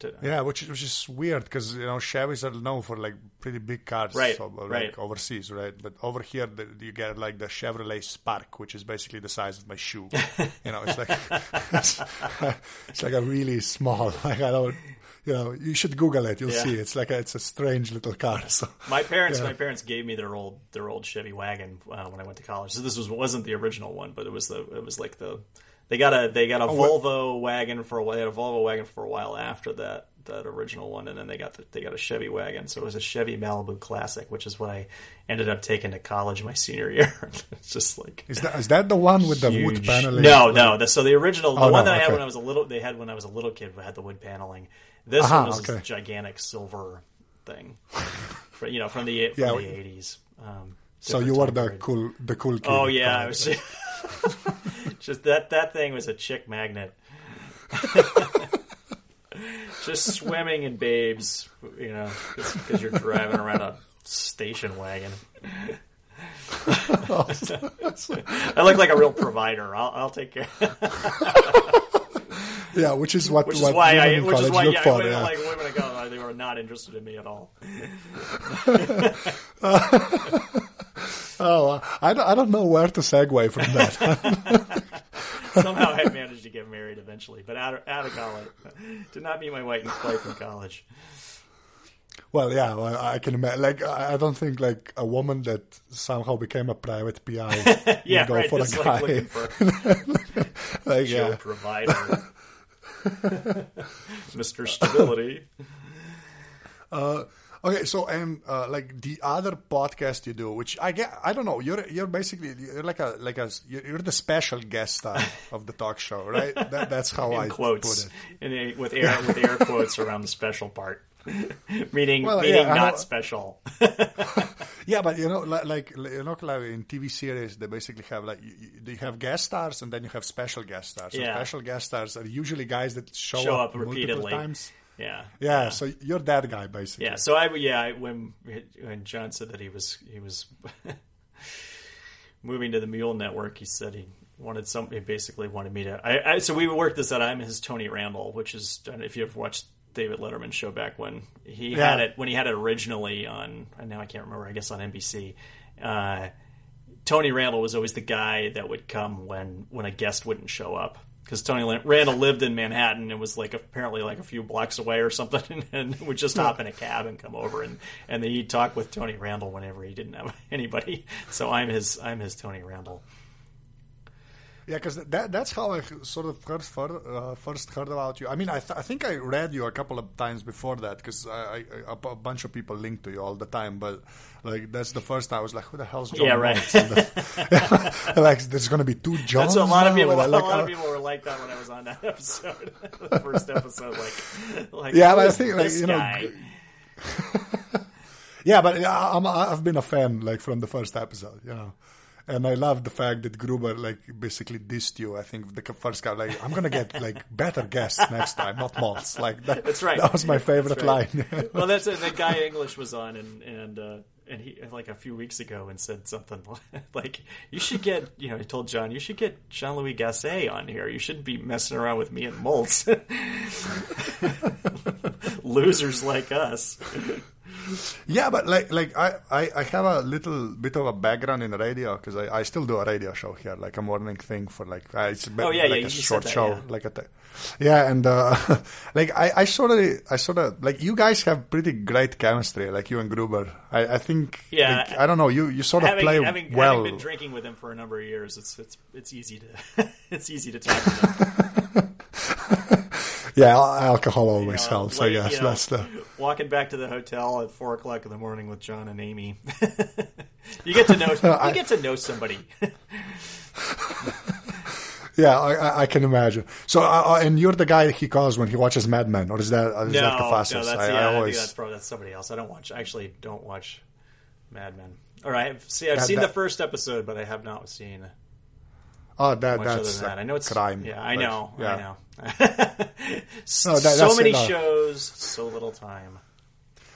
To- Yeah, which is- which is weird because you know Chevys are known for like pretty big cars, Right, so, like, right. overseas, right? But over here, the, you get like the Chevrolet Spark, which is basically the size of my shoe. you know, it's like it's, it's like a really small. Like I don't, you know, you should Google it. You'll Yeah. see. It's like a, it's a strange little car. So My parents, Yeah. my parents gave me their old their old Chevy wagon uh, when I went to college. So this was wasn't the original one, but it was the it was like the they got a they got a Oh, what- Volvo wagon for a while. They had a Volvo wagon for a while after that that original one, and then they got the, they got a Chevy wagon. So it was a Chevy Malibu Classic, which is what I ended up taking to college my senior year. it's just like is that is that the one with the wood paneling? No, no. The, so the original, the Oh, one no, that I had when I was a little, they had when I was a little kid had the wood paneling. This Aha, one was okay. this gigantic silver thing, For- you know, from the from Yeah, the eighties. Um, So you were the cool the cool kid. Oh yeah, was just, just that that thing was a chick magnet. just swimming in babes, you know, because you're driving around a station wagon. I look like a real provider. I'll, I'll take care. Yeah, which is what Which is what why women I, in which is college why look yeah, for. women, yeah. like women go, they were not interested in me at all. Oh, I don't, I don't know where to segue from that. Somehow I managed to get married eventually, but out of, out of college. Did not meet my wife in college. well, yeah, well, I can imagine. Like, I don't think like a woman that somehow became a private PI Yeah, would go right. for a guy. like for like, yeah. provider. Mr. Stability. Okay, so and uh, like the other podcast you do, which I get, I don't know. You're you're basically you're like a like a you're the special guest star of the talk show, right? That, that's how I in quotes, put it. in a, with air with air quotes around the special part, meaning Well, meaning yeah, not special. Yeah, but you know, like you know, like in TV series, they basically have like you, have guest stars and then you have special guest stars. So Yeah. special guest stars are usually guys that show, Show up, up repeatedly. times. Yeah, Yeah, so you're that guy basically. yeah. So I yeah when when John said that he was he was moving to the Mule Network, he said he wanted some. He basically wanted me to. I, I so we worked this out. I'm his Tony Randall, which is I don't know if you've watched David Letterman show back when he Yeah. had it when he had it originally on. and Now I can't remember. I guess on NBC. Uh, Tony Randall was always the guy that would come when when a guest wouldn't show up because Tony Randall lived in Manhattan and was like apparently like a few blocks away or something, and would just hop in a cab and come over and and then he'd talk with Tony Randall whenever he didn't have anybody. So I'm his I'm his Tony Randall. Yeah, because that, that's how I sort of first, fir- uh, first heard about you. I mean, I, th- I think I read you a couple of times before that because I, I, a bunch of people link to you all the time. But like, that's the first time I was like, "Who the hell's John?" Yeah, right. The- like, there's going to be two Johns. That's a lot of people. I A like, lot of people were like that when I was on that episode, the first episode. Like, like Yeah, but I think, like, you know, guy? g- Yeah, but I'm, I've been a fan like from the first episode, you know. And I love the fact that Gruber like basically dissed you. I think the first guy like I'm gonna get like better guests next time, not Moltz. Like that, That's right. That was my favorite right. line. well, that's it. That guy English was on, and and uh, and he like a few weeks ago, and said something like, "You should get," you know, he told John, "You should get Jean Louis Gassée on here. You shouldn't be messing around with me and Moltz, losers like us." Yeah, but like like I, I, I have a little bit of a background in radio because I, I still do a radio show here, like a morning thing for like uh, it's bit, Oh, yeah, like yeah, a short that, show, yeah. like a t- yeah, and uh, like I, I sort of I sort of like you guys have pretty great chemistry, like you and Gruber. I, I think Yeah. like, I don't know you you sort of play having, well. having been drinking with him for a number of years, it's it's it's easy to it's easy to talk to him. yeah, al- alcohol You always know, helps. like, I guess you know, that's the walking back to the hotel at four o'clock in the morning with John and Amy. you get to know you get to know somebody. yeah. I, I- can imagine. So uh, uh, and you're the guy he calls when he watches Mad Men, or is that is no, that no, Kafasis? that's I, yeah. I always that's probably that's somebody else. I don't watch. I actually don't watch Mad Men. All right, see, I've That- seen that- the first episode, but I have not seen oh that much other that's than that. I know it's crime. Yeah, I know. yeah. I know. No, that- so many no. shows, so little time.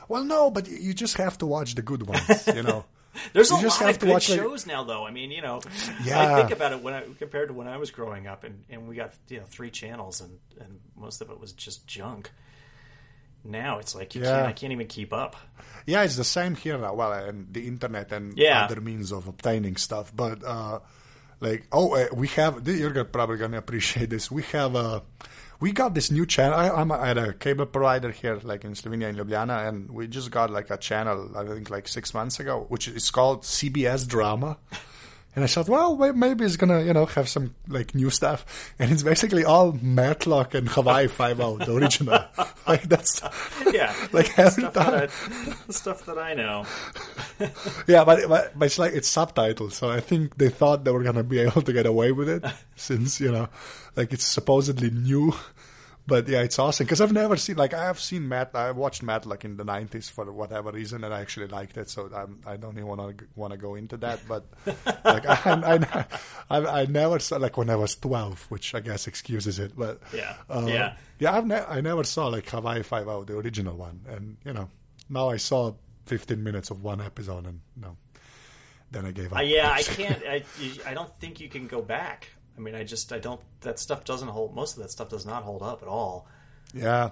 Well, no, but you- just have to watch the good ones, you know. There's You a just lot have of to good watch, like- shows now, though. I mean, you know, I Yeah. think about it when I compared to when I was growing up, and, and we got you know three channels, and, and most of it was just junk. Now it's like you Yeah. can't, I can't even keep up. yeah, it's the same here now. Well, and the internet and Yeah. other means of obtaining stuff. But uh, like, oh, uh, we have. You're probably gonna appreciate this. We have a. We got this new channel. I, I'm at a cable provider here, like in Slovenia, in Ljubljana, and we just got like a channel. I think like six months ago, which is called CBS Drama. And I thought, well, maybe it's gonna, you know, have some like new stuff. And it's basically all Matlock and Hawaii Five O, the original. like that's Yeah, like every stuff time. that I, stuff that I know. Yeah, but, but but it's like it's subtitled, so I think they thought they were gonna be able to get away with it since you know, like it's supposedly new. But yeah, it's awesome because I've never seen like I have seen Matt. I watched Matt like in the '90s for whatever reason, and I actually liked it. So I'm, I don't even want to want to go into that. But like I, I, I, I never saw like when I was 12, which I guess excuses it. But Yeah. uh, Yeah. yeah. I've ne- I never saw like Hawaii Five O, the original one, and you know now I saw 15 minutes of one episode, and no, then I gave up. Uh, yeah, I can't. I, I don't think you can go back. I mean, I just I don't. That stuff doesn't hold. Most of that stuff does not hold up at all. Yeah,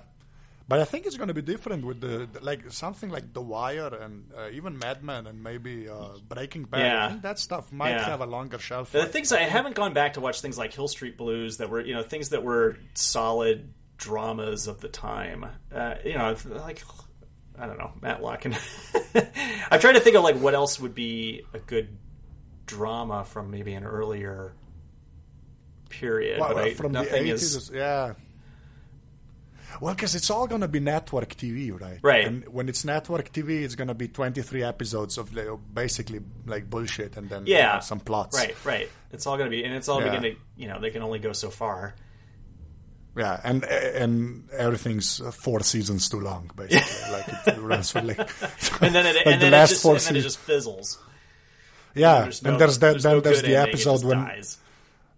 but I think it's going to be different with the like something like The Wire and uh, even Mad Men and maybe uh, Breaking Bad. Yeah. I think that stuff might Yeah. have a longer shelf The life. things I haven't gone back to watch things like Hill Street Blues that were you know things that were solid dramas of the time. Uh, you know, like I don't know Matlock and I'm trying to think of like what else would be a good drama from maybe an earlier period. Well, I, from the 80s, is yeah. Well, because it's all going to be network TV, right? Right. And when it's network TV, it's going to be 23 episodes of like, basically like bullshit and then you yeah know, some plots. Right, right. It's all going to be, and it's all Yeah. going to you know they can only go so far. Yeah, and and everything's uh, four seasons too long, basically. like it runs for like, And then it, like and the then it last just four and then it seasons. just fizzles. Yeah, There's no, and there's that. there's then no there's the episode when dies.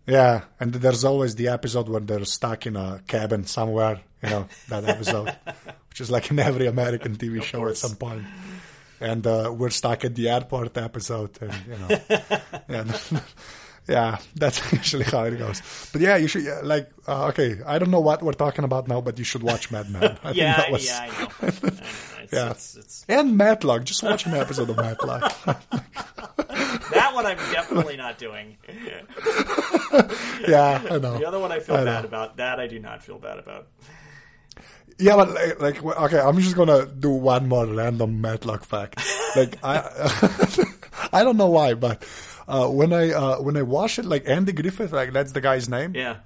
Yeah, and there's always the episode when they're stuck in a cabin somewhere. You know that episode, which is like in every American TV show at some point. And uh, we're stuck at the airport episode, and you know, yeah, that's usually how it goes. But yeah, you should yeah, like uh, okay. I don't know what we're talking about now, but you should watch Mad Men. I think Yeah, that was- yeah, I know. I know. It's, Yeah. it's, it's, and Matlock. Just watch an episode of Matlock. that one I'm definitely not doing. yeah, I know. The other one I feel I bad about. That I do not feel bad about. Yeah, but like, like, okay, I'm just gonna do one more random Matlock fact. Like, I, I don't know why, but uh, when I uh, when I watched it, like Andy Griffith, like that's the guy's name. Yeah.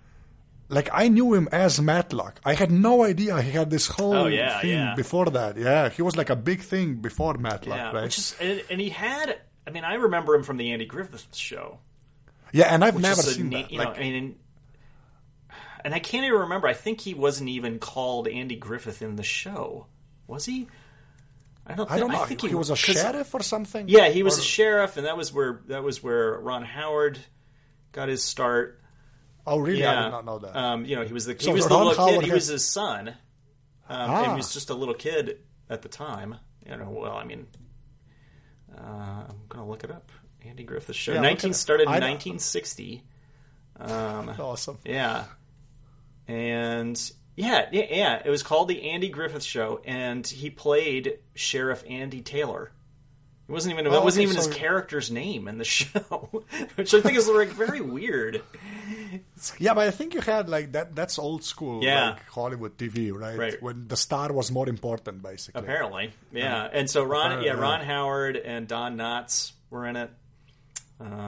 Like I knew him as Matlock. I had no idea he had this whole Oh, yeah, thing yeah. before that. Yeah, he was like a big thing before Matlock, Yeah. right? Which is, and, and he had. I mean, I remember him from the Andy Griffith show. yeah, and I've never seen neat- that. You know, Like, I mean, and I can't even remember. I think he wasn't even called Andy Griffith in the show, was he? I don't. Think, I don't know. I think he, was a sheriff or something. Yeah, he was Or- a sheriff, and that was where that was where Ron Howard got his start. Oh, really? Yeah, I did not know that. Um, you know, he was the he So was the little kid. Howard He was his son, um, and Ah. he was just a little kid at the time. You know, well, I mean, uh, I'm gonna look it up. Andy Griffith show. Yeah, Nineteen it started in 1960. Um, awesome. yeah, and Yeah, yeah, yeah. It was called the Andy Griffith Show, and he played Sheriff Andy Taylor. It wasn't even. Oh, it wasn't even so- his character's name in the show, which I think is like very weird. Yeah, but I think you had like that. That's old school, Yeah. like Hollywood TV, right? Right. When the star was more important, basically. Apparently, yeah. And so Ron, yeah. Ron Howard and Don Knotts were in it.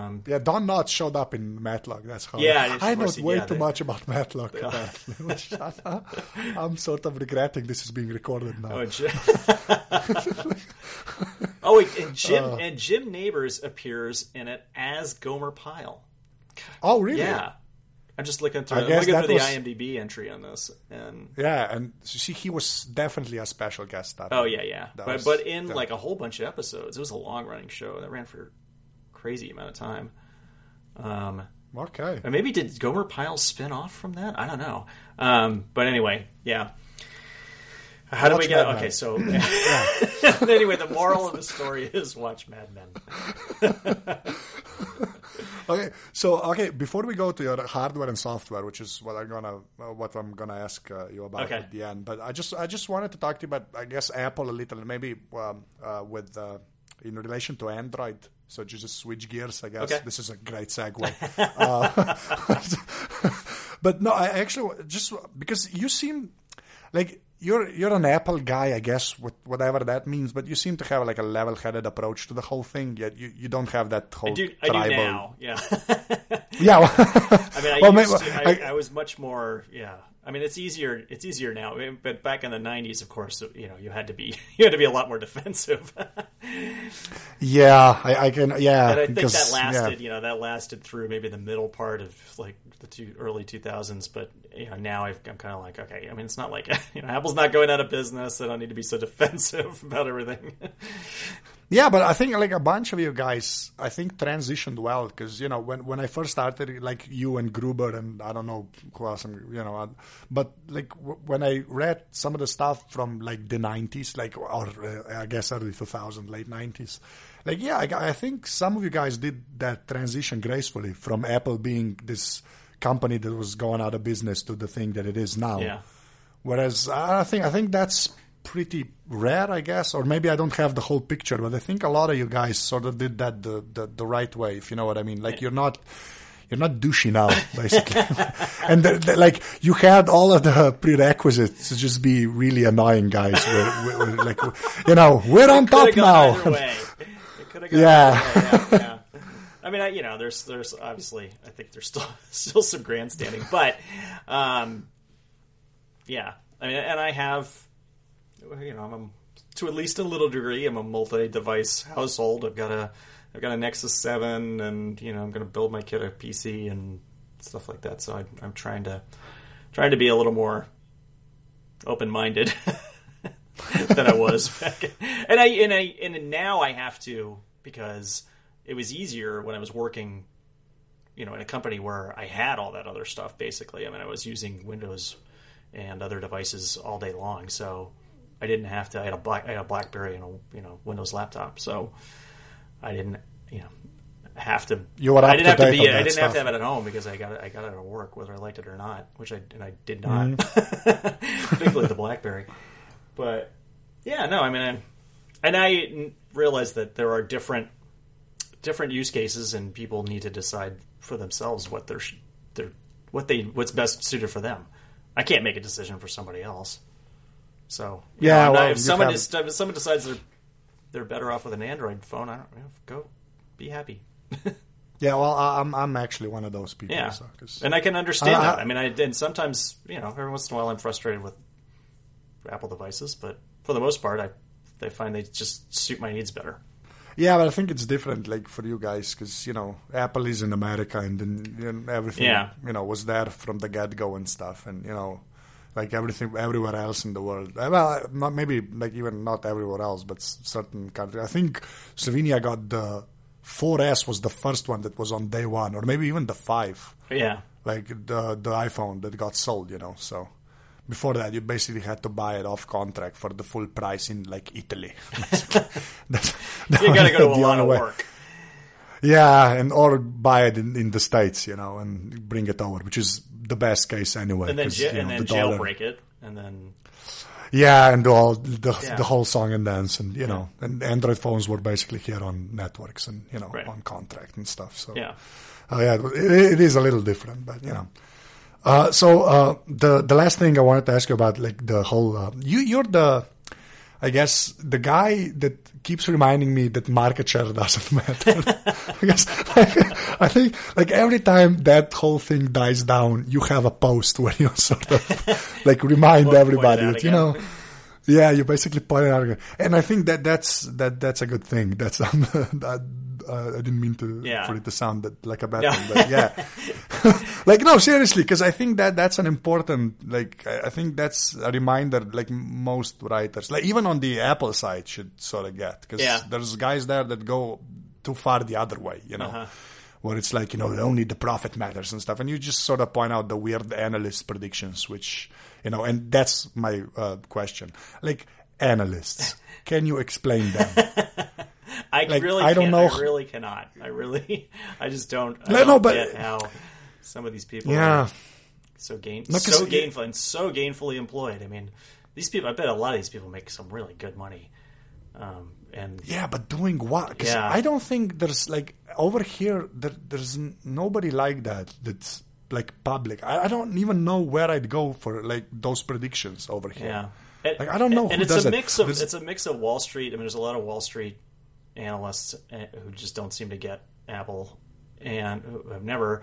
Um, Yeah, Don Knotts showed up in Matlock. That's how. Yeah, I know way yeah, too they- much about Matlock. I'm sort of regretting this is being recorded now. oh, oh wait, and Jim Uh. and Jim Nabors appears in it as Gomer Pyle. Oh, really? Yeah, I'm just looking through. I I'm looking through was- the IMDb entry on this, and Yeah, and see, he was definitely a special guest star. oh yeah, yeah. That But was- but in yeah. like a whole bunch of episodes, it was a long running show that ran for crazy amount of time. Um, Okay. Or maybe did Gomer Pyle spin off from that? I don't know. Um, but anyway, yeah. How do Watch we get? Mad Men. Okay, so anyway, the moral of the story is watch Mad Men. Okay, so okay, before we go to your hardware and software, which is what I'm gonna uh, what I'm gonna ask uh, you about Okay. at the end, but I just I just wanted to talk to you about I guess Apple a little, maybe um, uh, with uh, in relation to Android. So just switch gears, I guess. Okay. This is a great segue. uh, but no, I actually just because you seem like you're you're an Apple guy, I guess, with whatever that means. But you seem to have like a level-headed approach to the whole thing. Yet you, you don't have that whole I do, I tribal. do now. Yeah. Yeah. well- I mean, I, Well, maybe- to, I, I- I was much more. Yeah. I mean, it's easier. It's easier now. But back in the '90s, of course, you know, you had to be you had to be a lot more defensive. Yeah, I, I can. Yeah, And I think that lasted, yeah. you know, that lasted through maybe the middle part of like the two early 2000s. But you know, now I've, I'm kind of like, okay, I mean, it's not like you know, Apple's not going out of business. I don't need to be so defensive about everything. Yeah, but I think like a bunch of you guys, I think transitioned well because you know when when I first started, like you and Gruber and I don't know who else, I'm- you know, uh, but like w- when I read some of the stuff from like the '90s, like or uh, I guess early 2000, late '90s, like yeah, I, I think some of you guys did that transition gracefully from Apple being this company that was going out of business to the thing that it is now. yeah. Whereas I think I think that's pretty rare, I guess, or maybe I don't have the whole picture, but I think a lot of you guys sort of did that the the, the right way, if you know what I mean. Like you're not you're not douchey now, basically, and the, the- like you had all of the prerequisites to just be really annoying guys. We're, we're, we're like you know we're on top now. either way. It could've gone Yeah. yeah, yeah. I mean, I, you know, there's there's obviously I think there's still still some grandstanding, but um, yeah. I mean, and I have, you know, I'm a, to at least a little degree, I'm a multi-device household. I've got a I've got a Nexus Seven, and you know, I'm going to build my kid a PC and stuff like that. So I, I'm trying to trying to be a little more open-minded than I was back. And I and I and now I have to because it was easier when I was working, you know, in a company where I had all that other stuff. Basically, I mean, I was using Windows and other devices all day long, so I didn't have to. I had a black, I had a BlackBerry and a you know Windows laptop, so I didn't you know have to. You were I didn't have to be. I didn't have to have it at home because I got it. I got it at work, whether I liked it or not, which I and I did not, Mm-hmm. particularly the BlackBerry. But yeah, no, I mean, I, and I realize that there are different different use cases, and people need to decide for themselves what they're they're what they what's best suited for them. I can't make a decision for somebody else. So Yeah, know, not- well, if someone is, if someone decides they're they're better off with an Android phone, I don't know, go be happy. Yeah, well, I- I'm I'm actually one of those people. Yeah, so, and I can understand that. I mean, I and sometimes you know every once in a while I'm frustrated with Apple devices, but for the most part, I they find they just suit my needs better. Yeah, but I think it's different, like for you guys, because you know Apple is in America, and then you everything, Yeah. you know, was there from the get go and stuff, and you know, like everything everywhere else in the world. Uh, Well, not maybe like even not everywhere else, but s- certain countries. I think Slovenia got the 4S was the first one that was on day one, or maybe even the five, yeah, like the the iPhone that got sold, you know. So before that, you basically had to buy it off contract for the full price in like Italy. That's, that you got to go to a lot of way. Yeah, and or buy it in, in the states, you know, and bring it over, which is the best case anyway. and then ja- you know, and then the jailbreak it, and then Yeah, and do all the Yeah. the whole song and dance, and you know, and Android phones were basically here on networks and you know Right. on contract and stuff. So yeah, Oh yeah, it, it is a little different, but you know. Uh, so uh, the the last thing I wanted to ask you about, like the whole, uh, you you're the, I guess the guy that keeps reminding me that market share doesn't matter. I because I think like every time that whole thing dies down, you have a post where you sort of like remind Point- point it everybody that you again. know. Yeah, you basically point it out again, and I think that that's that that's a good thing. That's um, that, uh, I didn't mean to Yeah. for it to sound that, like a bad Yeah. thing, but yeah, like no, seriously, because I think that that's an important like I I think that's a reminder. Like most writers, like even on the Apple side, should sort of get because Yeah. there's guys there that go too far the other way, you know. Uh-huh. Where it's like, you know, only the profit matters and stuff. And you just sort of point out the weird analyst predictions, which, you know, and that's my uh, question. Like, analysts, can you explain them? I Like, really, I don't know- I really cannot. I really, I just don't. I No, don't no, but- get how some of these people yeah. are so gain, No, 'cause so gainful and so gainfully employed. I mean, these people. I bet a lot of these people make some really good money. Um, and Yeah, but doing what? Because Yeah. I don't think there's like over here. There, there's nobody like that. That's like public. I, I don't even know where I'd go for like those predictions over here. Yeah, and, Like, I don't know And who it's a it. mix of There's- it's a mix of Wall Street. I mean, there's a lot of Wall Street analysts uh, who just don't seem to get Apple, and who have never.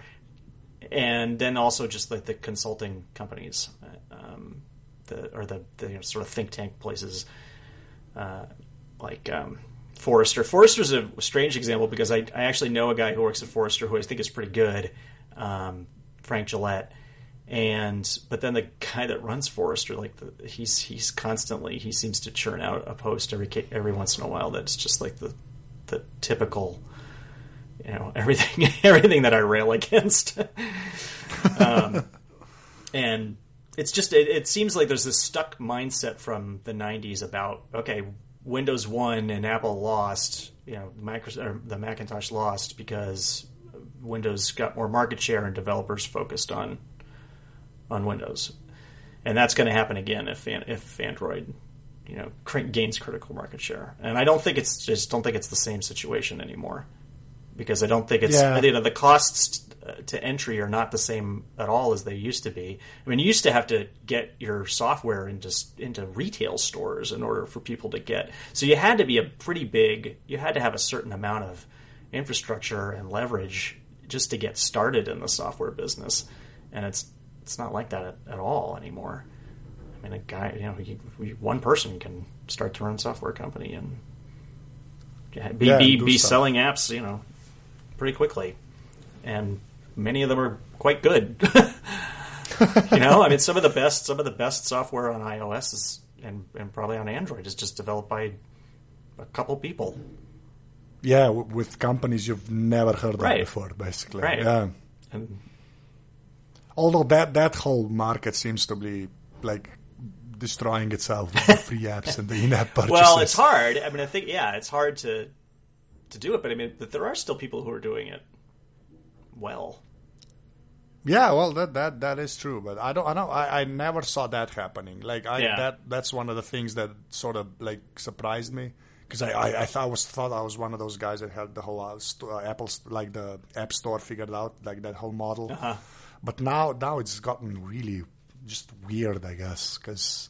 And then also just like the consulting companies, uh, um, the or the, the you know, sort of think tank places, uh, like um, Forrester. Forrester's a strange example because I, I actually know a guy who works at Forrester who I think is pretty good, um, Frank Gillett. And but then the guy that runs Forrester, like the, he's he's constantly he seems to churn out a post every every once in a while that's just like the the typical, you know everything everything that I rail against. um, and it's just it, it seems like there's this stuck mindset from the 90s about okay windows won and apple lost you know Microsoft, or the macintosh lost because windows got more market share and developers focused on on windows and that's going to happen again if if android you know cr- gains critical market share and i don't think it's just don't think it's the same situation anymore because I don't think it's Yeah. you know the costs uh, to entry are not the same at all as they used to be. I mean, you used to have to get your software into into retail stores in order for people to get. So you had to be a pretty big. You had to have a certain amount of infrastructure and leverage just to get started in the software business, and it's it's not like that at, at all anymore. Mean, a guy, you know, you, you- one person can start to run a software company and be Yeah, be, be selling apps, you know, pretty quickly, and many of them are quite good. you know, I mean, some of the best some of the best software on iOS is and, and probably on Android is just developed by a couple people. Yeah, w- with companies you've never heard Right. of before, basically. Right. Yeah. And Although that that whole market seems to be like destroying itself with the free apps and the in-app purchases. well, it's hard. I mean, I think yeah, it's hard to to do it, but I mean, but there are still people who are doing it well. Yeah, well, that that that is true, but I don't, I don't, I, I never saw that happening. Like, I Yeah. that that's one of the things that sort of like surprised me because I, I I thought I was thought I was one of those guys that had the whole uh, st- uh, Apple st- like the App Store figured out, like that whole model. Uh-huh. But now now it's gotten really just weird, I guess, because.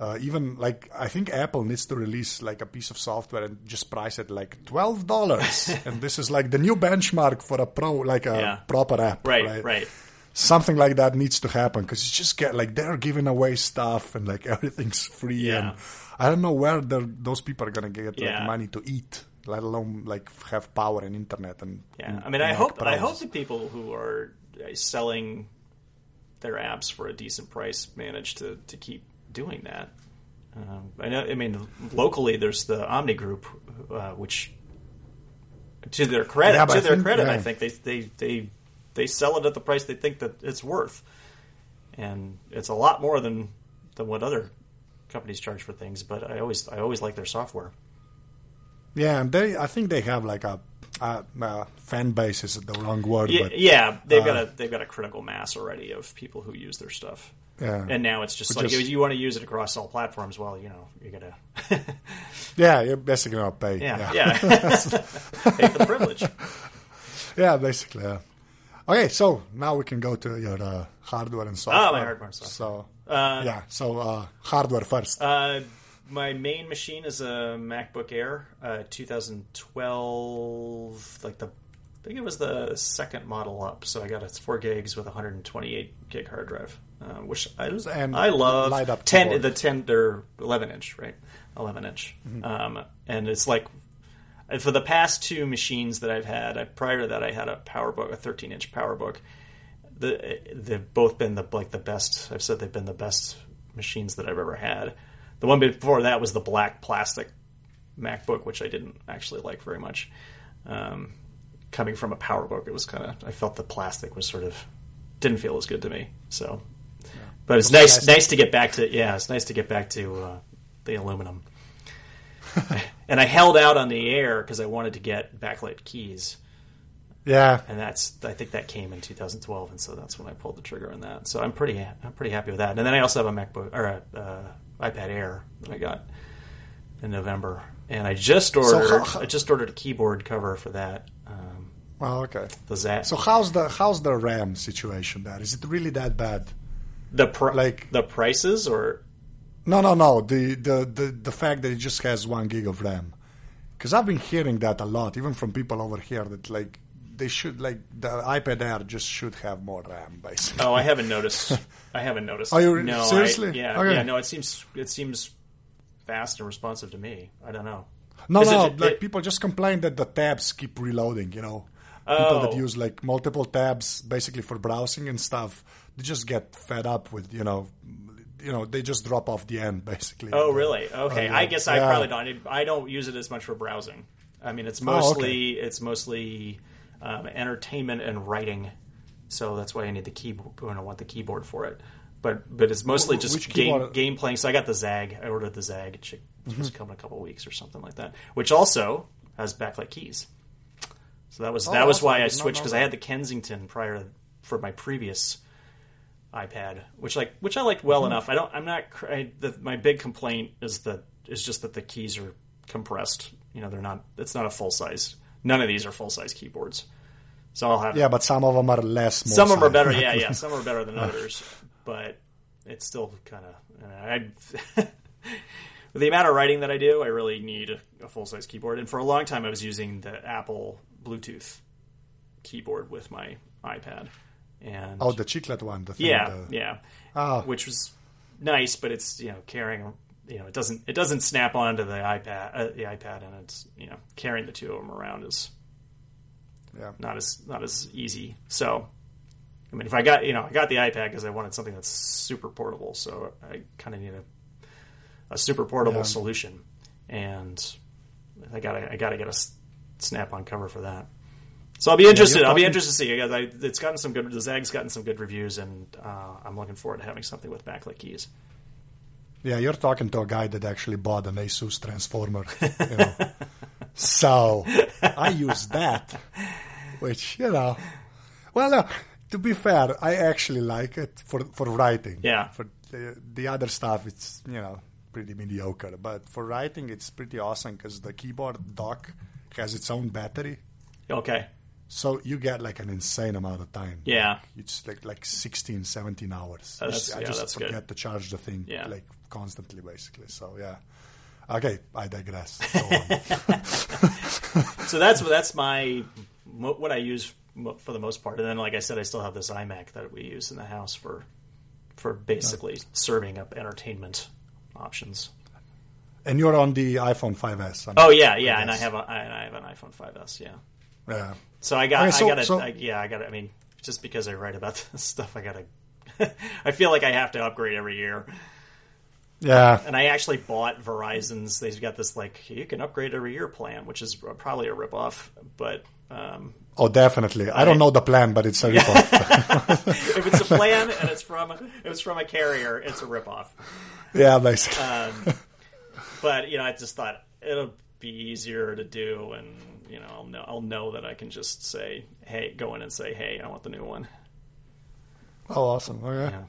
Uh, even like I think Apple needs to release like a piece of software and just price it like twelve dollars, and this is like the new benchmark for a pro like a Yeah. proper app, Right, right. something like that needs to happen because it's just get like they're giving away stuff and like everything's free Yeah. and I don't know where those people are gonna get Yeah. like money to eat, let alone like have power and internet and Yeah, I mean, I hope hope I hope the people who are uh, selling their apps for a decent price manage to, to keep doing that. Um, I know. I mean, locally there's the Omni Group, uh, which, to their credit, Yeah, to I their think- credit, yeah. I think they, they they they sell it at the price they think that it's worth, and it's a lot more than than what other companies charge for things. But I always I always like their software. Yeah, and they I think they have like a uh, uh, fan base is the wrong word, Yeah, but yeah they've uh, got a they've got a critical mass already of people who use their stuff. yeah, And now it's just like is- you want to use it across all platforms. Well, you know, you gotta yeah, you're basically gonna pay. yeah yeah, yeah, pay the privilege. Yeah, basically. Yeah. Okay, so now we can go to your uh, hardware and software. Oh, my hardware and software. So yeah, so uh, hardware first. My main machine is a MacBook Air, uh, 2012. Like the, I think it was the second model up. So I got it's four gigs with 128 gig hard drive, uh, which I And I love. light up ten keyboard. the ten or 11 inch, right? 11 inch, Mm-hmm. um, and it's like. For the past two machines that I've had, I, prior to that, I had a PowerBook, a 13 inch PowerBook. The, they've both been the like the best. I've said they've been the best machines that I've ever had. The one before that was the black plastic MacBook, which I didn't actually like very much. Um, coming from a PowerBook, it was kind of I felt the plastic was sort of didn't feel as good to me. So, but it's nice plastic. nice to get back to yeah, it's nice to get back to uh, the aluminum. and I held out on the air because I wanted to get backlit keys yeah, and that's I think that came in 2012, and so that's when I pulled the trigger on that. So I'm pretty I'm pretty happy with that. And then I also have a MacBook or a uh, iPad Air that I got in November, and I just ordered how- I just ordered a keyboard cover for that. Um, well, okay. the Zag So how's the how's the RAM situation there? Is it really that bad? the pr- like- the prices or No, no, no. The the the, the fact that it just has one gig of RAM, because I've been hearing that a lot, even from people over here that like they should like the iPad Air just should have more RAM, basically. oh I haven't noticed I haven't noticed. Oh, you- no I- seriously? yeah Okay. yeah no it seems it seems fast and responsive to me. I don't know. No, no, it- like it- people just complain that the tabs keep reloading. You know, people that Oh. use like multiple tabs basically for browsing and stuff, they just get fed up with you know, you know, they just drop off the end basically. Oh, really? Okay. yeah. I guess I Yeah. probably don't. I don't use it as much for browsing. I mean, it's Oh, okay. mostly it's mostly um, entertainment and writing. So that's why I need the keyboard. When I want the keyboard for it. But but it's mostly just which game keyboard- game playing. So I got the Zag. I ordered the Zag. It's Mm-hmm. supposed to come in a couple of weeks or something like that. Which also has backlit keys. So that was that Oh, was awesome. why I I switched because I had the Kensington prior for my previous iPad, which like which I liked well Mm-hmm. enough. I don't. I'm not. I, the, my big complaint is that is just that the keys are compressed. You know, they're not. It's not a full size. None of these are full size keyboards. So I'll have Yeah, but some of them are less. some of them are better. Yeah, yeah. Some are better than others, but it's still kind of. With the amount of writing that I do, I really need a, a full size keyboard. And for a long time, I was using the Apple Bluetooth keyboard with my iPad. And Oh, the chiclet one. The thing, yeah, the- yeah, Ah. which was nice, but it's you know carrying you know it doesn't it doesn't snap onto the iPad uh, the iPad, and it's you know carrying the two of them around is Yeah. not as not as easy. So, I mean, if I got you know I got the iPad because I wanted something that's super portable, so I kind of need a a super portable Yeah. solution, and I got I got to get a snap on cover for that. So I'll be interested. you're I'll be interested to see. Because I, it's gotten some good. The Zag's gotten some good reviews, and uh, I'm looking forward to having something with backlit keys. Yeah, you're talking to a guy that actually bought an Asus transformer. You know. so I use that, which you know. Well, uh, to be fair, I actually like it for for writing. Yeah. For the, the other stuff, it's you know pretty mediocre. But for writing, it's pretty awesome because the keyboard dock has its own battery, Okay. so you get like an insane amount of time. Yeah. It's like like 16, 17 hours. Oh, I that's- just, I yeah, just that's good. forget to charge the thing Yeah. like constantly, basically. So yeah. Okay, I digress. So that's that's my what I use for the most part. And then, like I said, I still have this iMac that we use in the house for for basically serving up entertainment options. and you're on the iPhone 5s. I Oh yeah, yeah, and I have a I I have an iPhone 5s. Yeah. Yeah. So I got, Okay, so- I got to, so- I, yeah, I got. I mean, just because I write about this stuff, I got to. I feel like I have to upgrade every year, Yeah. and I actually bought Verizon's. They've got this like you can upgrade every year plan, which is probably a ripoff. But um, Oh, definitely. I don't know the plan, but it's a ripoff. if it's a plan and it's from it's from a carrier, it's a ripoff. yeah, basically. Um, but you know, I just thought it'll be easier to do, and you know, I'll know I'll know that I can just say, "Hey, go in and say, hey, I want the new one." Oh, awesome. Okay. Yeah.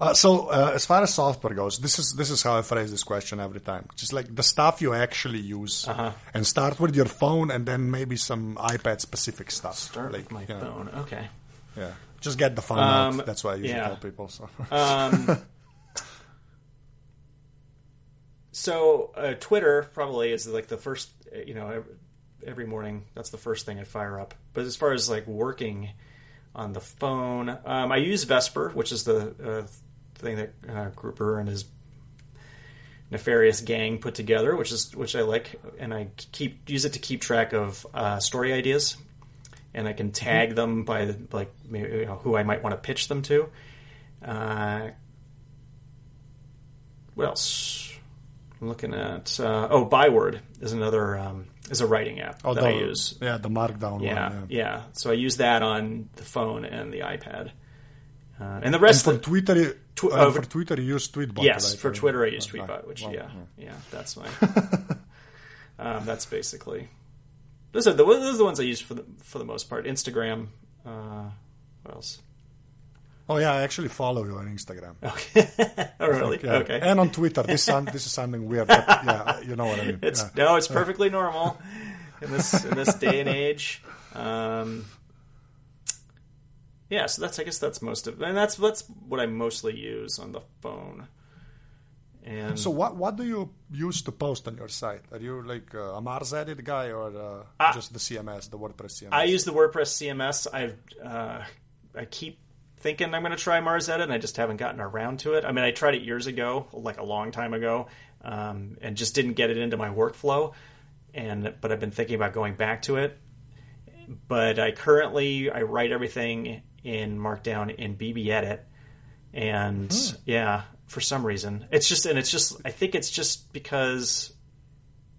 Uh, so uh, as far as software goes, this is this is how I phrase this question every time. Just like the stuff you actually use, Uh-huh. and start with your phone, and then maybe some iPad specific stuff. Start like, with my you know, phone. Okay. Yeah, just get the phone Um, out. That's why I usually yeah. tell people. So. Um, so uh, Twitter probably is like the first, you know, every, every morning. That's the first thing I fire up. But as far as like working on the phone, um, I use Vesper, which is the uh, thing that uh, Gruber and his nefarious gang put together, which is which I like, and I keep use it to keep track of uh, story ideas, and I can tag them by like maybe, you know, who I might want to pitch them to. Uh, what else? I'm looking at uh, oh, Byword is another um, is a writing app Oh, that the, I use. Yeah, the Markdown Yeah, one. yeah, So I use that on the phone and the iPad, uh, and the And rest for of Twitter, Tw- uh, oh, for Twitter, you use Tweetbot. yes, right? for Twitter I use right. Tweetbot, which Well, yeah, yeah, that's my. um, that's basically. Those are the those are the ones I use for the for the most part. Instagram. Uh, what else? Oh yeah, I actually follow you on Instagram. Okay. oh really? Yeah. Okay. And on Twitter. This some, this is something weird. But yeah, you know what I mean. It's yeah. no, it's perfectly normal in this in this day and age. Um, yeah, so that's I guess that's most of, and that's that's what I mostly use on the phone. And So what what do you use to post on your site? Are you like uh, a MarsEdit guy or uh, Ah. just the CMS, the WordPress CMS? I use the WordPress CMS. I've uh, I keep thinking I'm going to try MarsEdit, and I just haven't gotten around to it. I mean, I tried it years ago, like a long time ago, um, and just didn't get it into my workflow. And but I've been thinking about going back to it. But I currently I write everything in Markdown in BBEdit, and yeah, for some reason it's just and it's just I think it's just because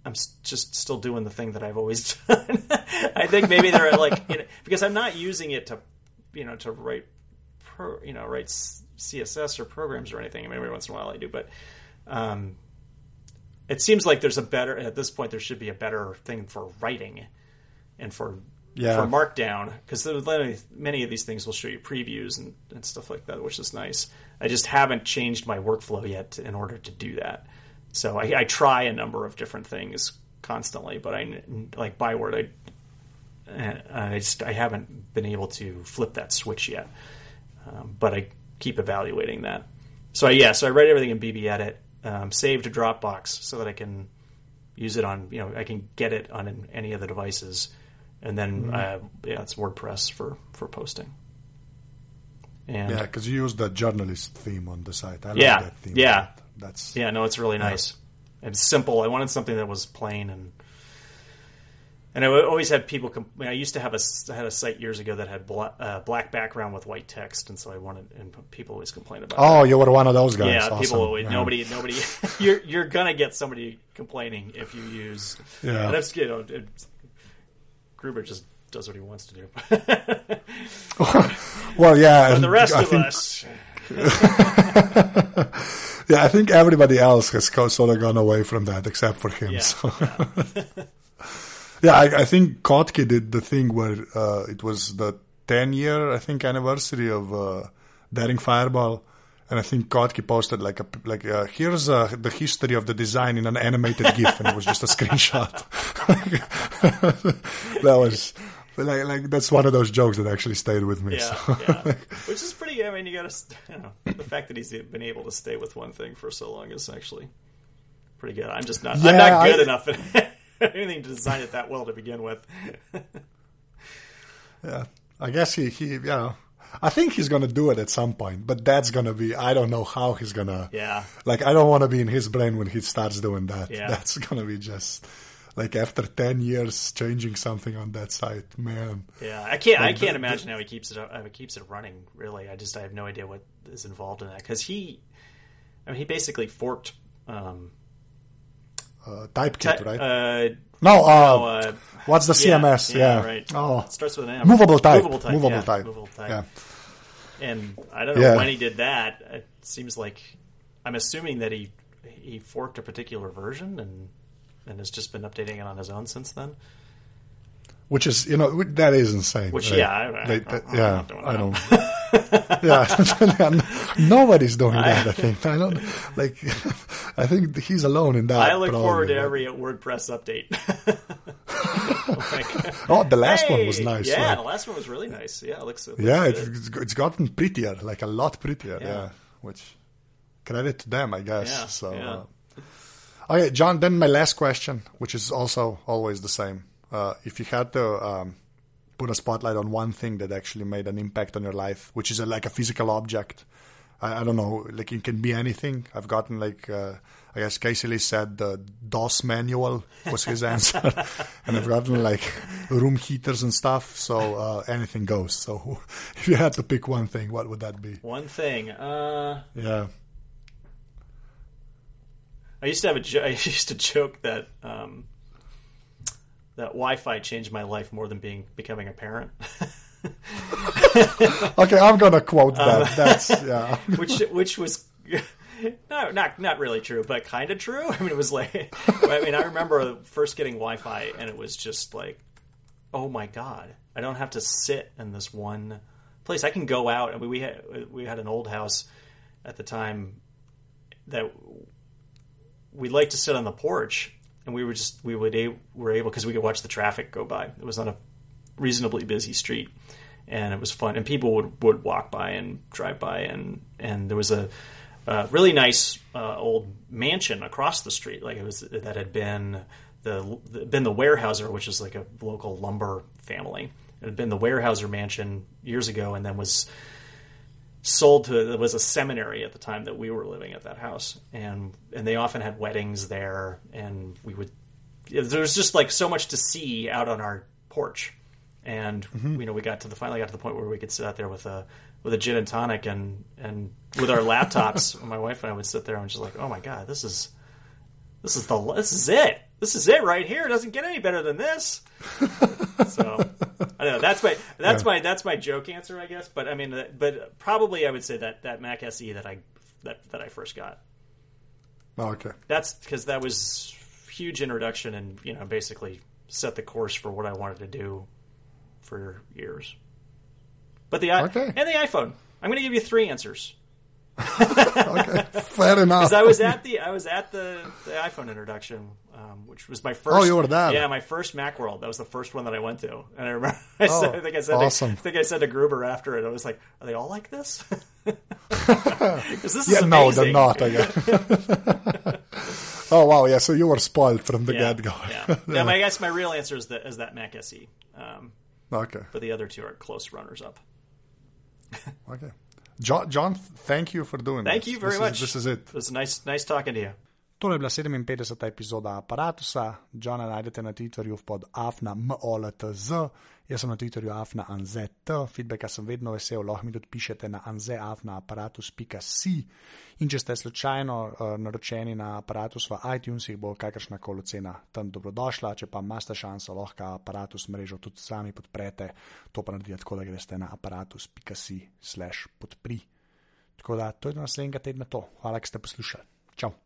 I'm just still doing the thing that I've always done. I think maybe they're like you know, because I'm not using it to you know to write pro, you know write CSS or programs or anything. I mean, every once in a while I do, but um, it seems like there's a better at this point. There should be a better thing for writing and for Yeah. for Markdown because many of these things will show you previews and, and stuff like that, which is nice. I just haven't changed my workflow yet in order to do that. So I, I try a number of different things constantly, but I like Byword. I I just I haven't been able to flip that switch yet, um, but I keep evaluating that. So yeah, so I write everything in BBEdit, um, save to Dropbox so that I can use it on you know I can get it on any of the devices, and then uh, yeah, it's WordPress for for posting. And Yeah, because you use the journalist theme on the site. I Yeah, like that theme. yeah. That's Yeah, no, it's really nice. It's simple. I wanted something that was plain and and I always had people. Com- I used to have a I had a site years ago that had bla- uh, black background with white text, and so I wanted. And people always complain about. Oh, you were one of those guys. yeah, Awesome. people always Yeah. nobody nobody. you're you're gonna get somebody complaining if you use. Yeah. that's you know. It, Gruber just does what he wants to do. Well, yeah. but and the rest I of think, us, Yeah, I think everybody else has sort of gone away from that except for him. yeah, So. yeah. Yeah, I, I think Kottke did the thing where uh, it was the 10 year, I think, anniversary of uh, Daring Fireball. And I think Kottke posted like a like uh, here's uh, the history of the design in an animated GIF, and it was just a screenshot. that was like like that's one of those jokes that actually stayed with me. Yeah, so. yeah. Which is pretty. I mean, you got to. You know, the fact that he's been able to stay with one thing for so long is actually pretty good. I'm just not. I'm not good I- enough at anything to design it that well to begin with. Yeah, I guess he, he, you know, I think he's gonna do it at some point, but that's gonna be, I don't know how he's gonna, Yeah, like, I don't want to be in his brain when he starts doing that. Yeah. That's gonna be just, like, after 10 years changing something on that site, man. yeah. I can't. I can't the- imagine how he keeps it. up- How he keeps it running. Really, I just I have no idea what is involved in that because he. I mean, he basically forked. Um, Uh, typekit, te- right? Uh, no, uh, no, uh, what's the CMS? yeah, right. Oh, it starts with an M. movable type. Movable type. Movable yeah, type. Movable type. Yeah. And I don't know when he did that. It seems like I'm assuming that he he forked a particular version, and and has just been updating it on his own since then. Which is, you know, that is insane. Which, yeah, I- I- that- I'm yeah, I don't. yeah, nobody's doing that. I think. I don't like. I think he's alone in that. I look probably, forward to but- every WordPress update. Like, Oh, the last one was nice. Yeah, right? the last one was really nice. Yeah, it looks. It looks yeah, it's it's gotten prettier, like a lot prettier. Yeah, Yeah. which credit to them, I guess. Yeah, so, yeah. uh, okay, John. Then my last question, which is also always the same. Uh, if you had to um, put a spotlight on one thing that actually made an impact on your life, which is a, like a physical object, I, I don't know, like it can be anything. I've gotten like. Uh, I guess Casey Liss said the DOS manual was his answer, and I've gotten like room heaters and stuff. So uh, anything goes. So if you had to pick one thing, what would that be? One thing. Uh, Yeah. I used to have a. Jo- I used to joke that um, that Wi-Fi changed my life more than being becoming a parent. Okay, I'm gonna quote Um, that. That's yeah. which which was no not not really true but kind of true i mean it was like i mean i remember first getting wi-fi and it was just like oh my god i don't have to sit in this one place i can go out i mean we had we had an old house at the time that we liked to sit on the porch and we were just we would a, were able because we could watch the traffic go by. It was on a reasonably busy street and it was fun and people would, would walk by and drive by and and there was a, a really nice uh, old mansion across the street. Like it was that had been the, the been the Weyerhaeuser which is like a local lumber family. It had been the Weyerhaeuser mansion years ago and then was sold to it was a seminary at the time that we were living at that house. And and they often had weddings there. And we would there was just like so much to see out on our porch. And mm-hmm. you know we got to the finally got to the point where we could sit out there with a with a gin and tonic and and with our laptops. My wife and I would sit there and just like oh my god this is this is the this is it this is it right here it doesn't get any better than this so I don't know that's my that's Yeah. my that's my joke answer I guess but I mean uh, but probably I would say that that Mac SE that I that that I first got Oh, Okay. that's because that was huge introduction and you know basically set the course for what I wanted to do for years. But the Okay. and the iPhone. I'm going to give you three answers. Okay. Fair enough. Because I was at the I was at the, the iPhone introduction, um, which was my first. Oh, you were that? Yeah, my first MacWorld. That was the first one that I went to, and I remember. I, Oh, said, I think I said. awesome. To, I think I said to Gruber after it. I was like, "Are they all like this?" Because this is yeah, no, amazing. they're not. I guess. oh wow, yeah. So you were spoiled from the Yeah, get go. yeah. yeah. my, I guess my real answer is that is that Mac SE, um, okay. but the other two are close runners up. Okay. John, John, thank you for doing Thank this. you very this much. Is, this is it. It was nice, nice talking to you. Tole je bila 57. epizoda aparata. Johna najdete na Twitterju pod afna.moltz, jaz sem na Twitterju afna.anzet. Feedbacka sem vedno vesel, lahko mi tudi pišete na anzeafna.aparatus.si. In če ste slučajno uh, naročeni na aparatus v iTunesih, bo kakršna koli cena tam dobrodošla. Če pa imate šanso, lahko aparatus mrežo tudi sami podprete. To pa naredite tako, da greste na aparatus.si slash podpri. Tako da to je do naslednjega tedna to. Hvala, ker ste poslušali.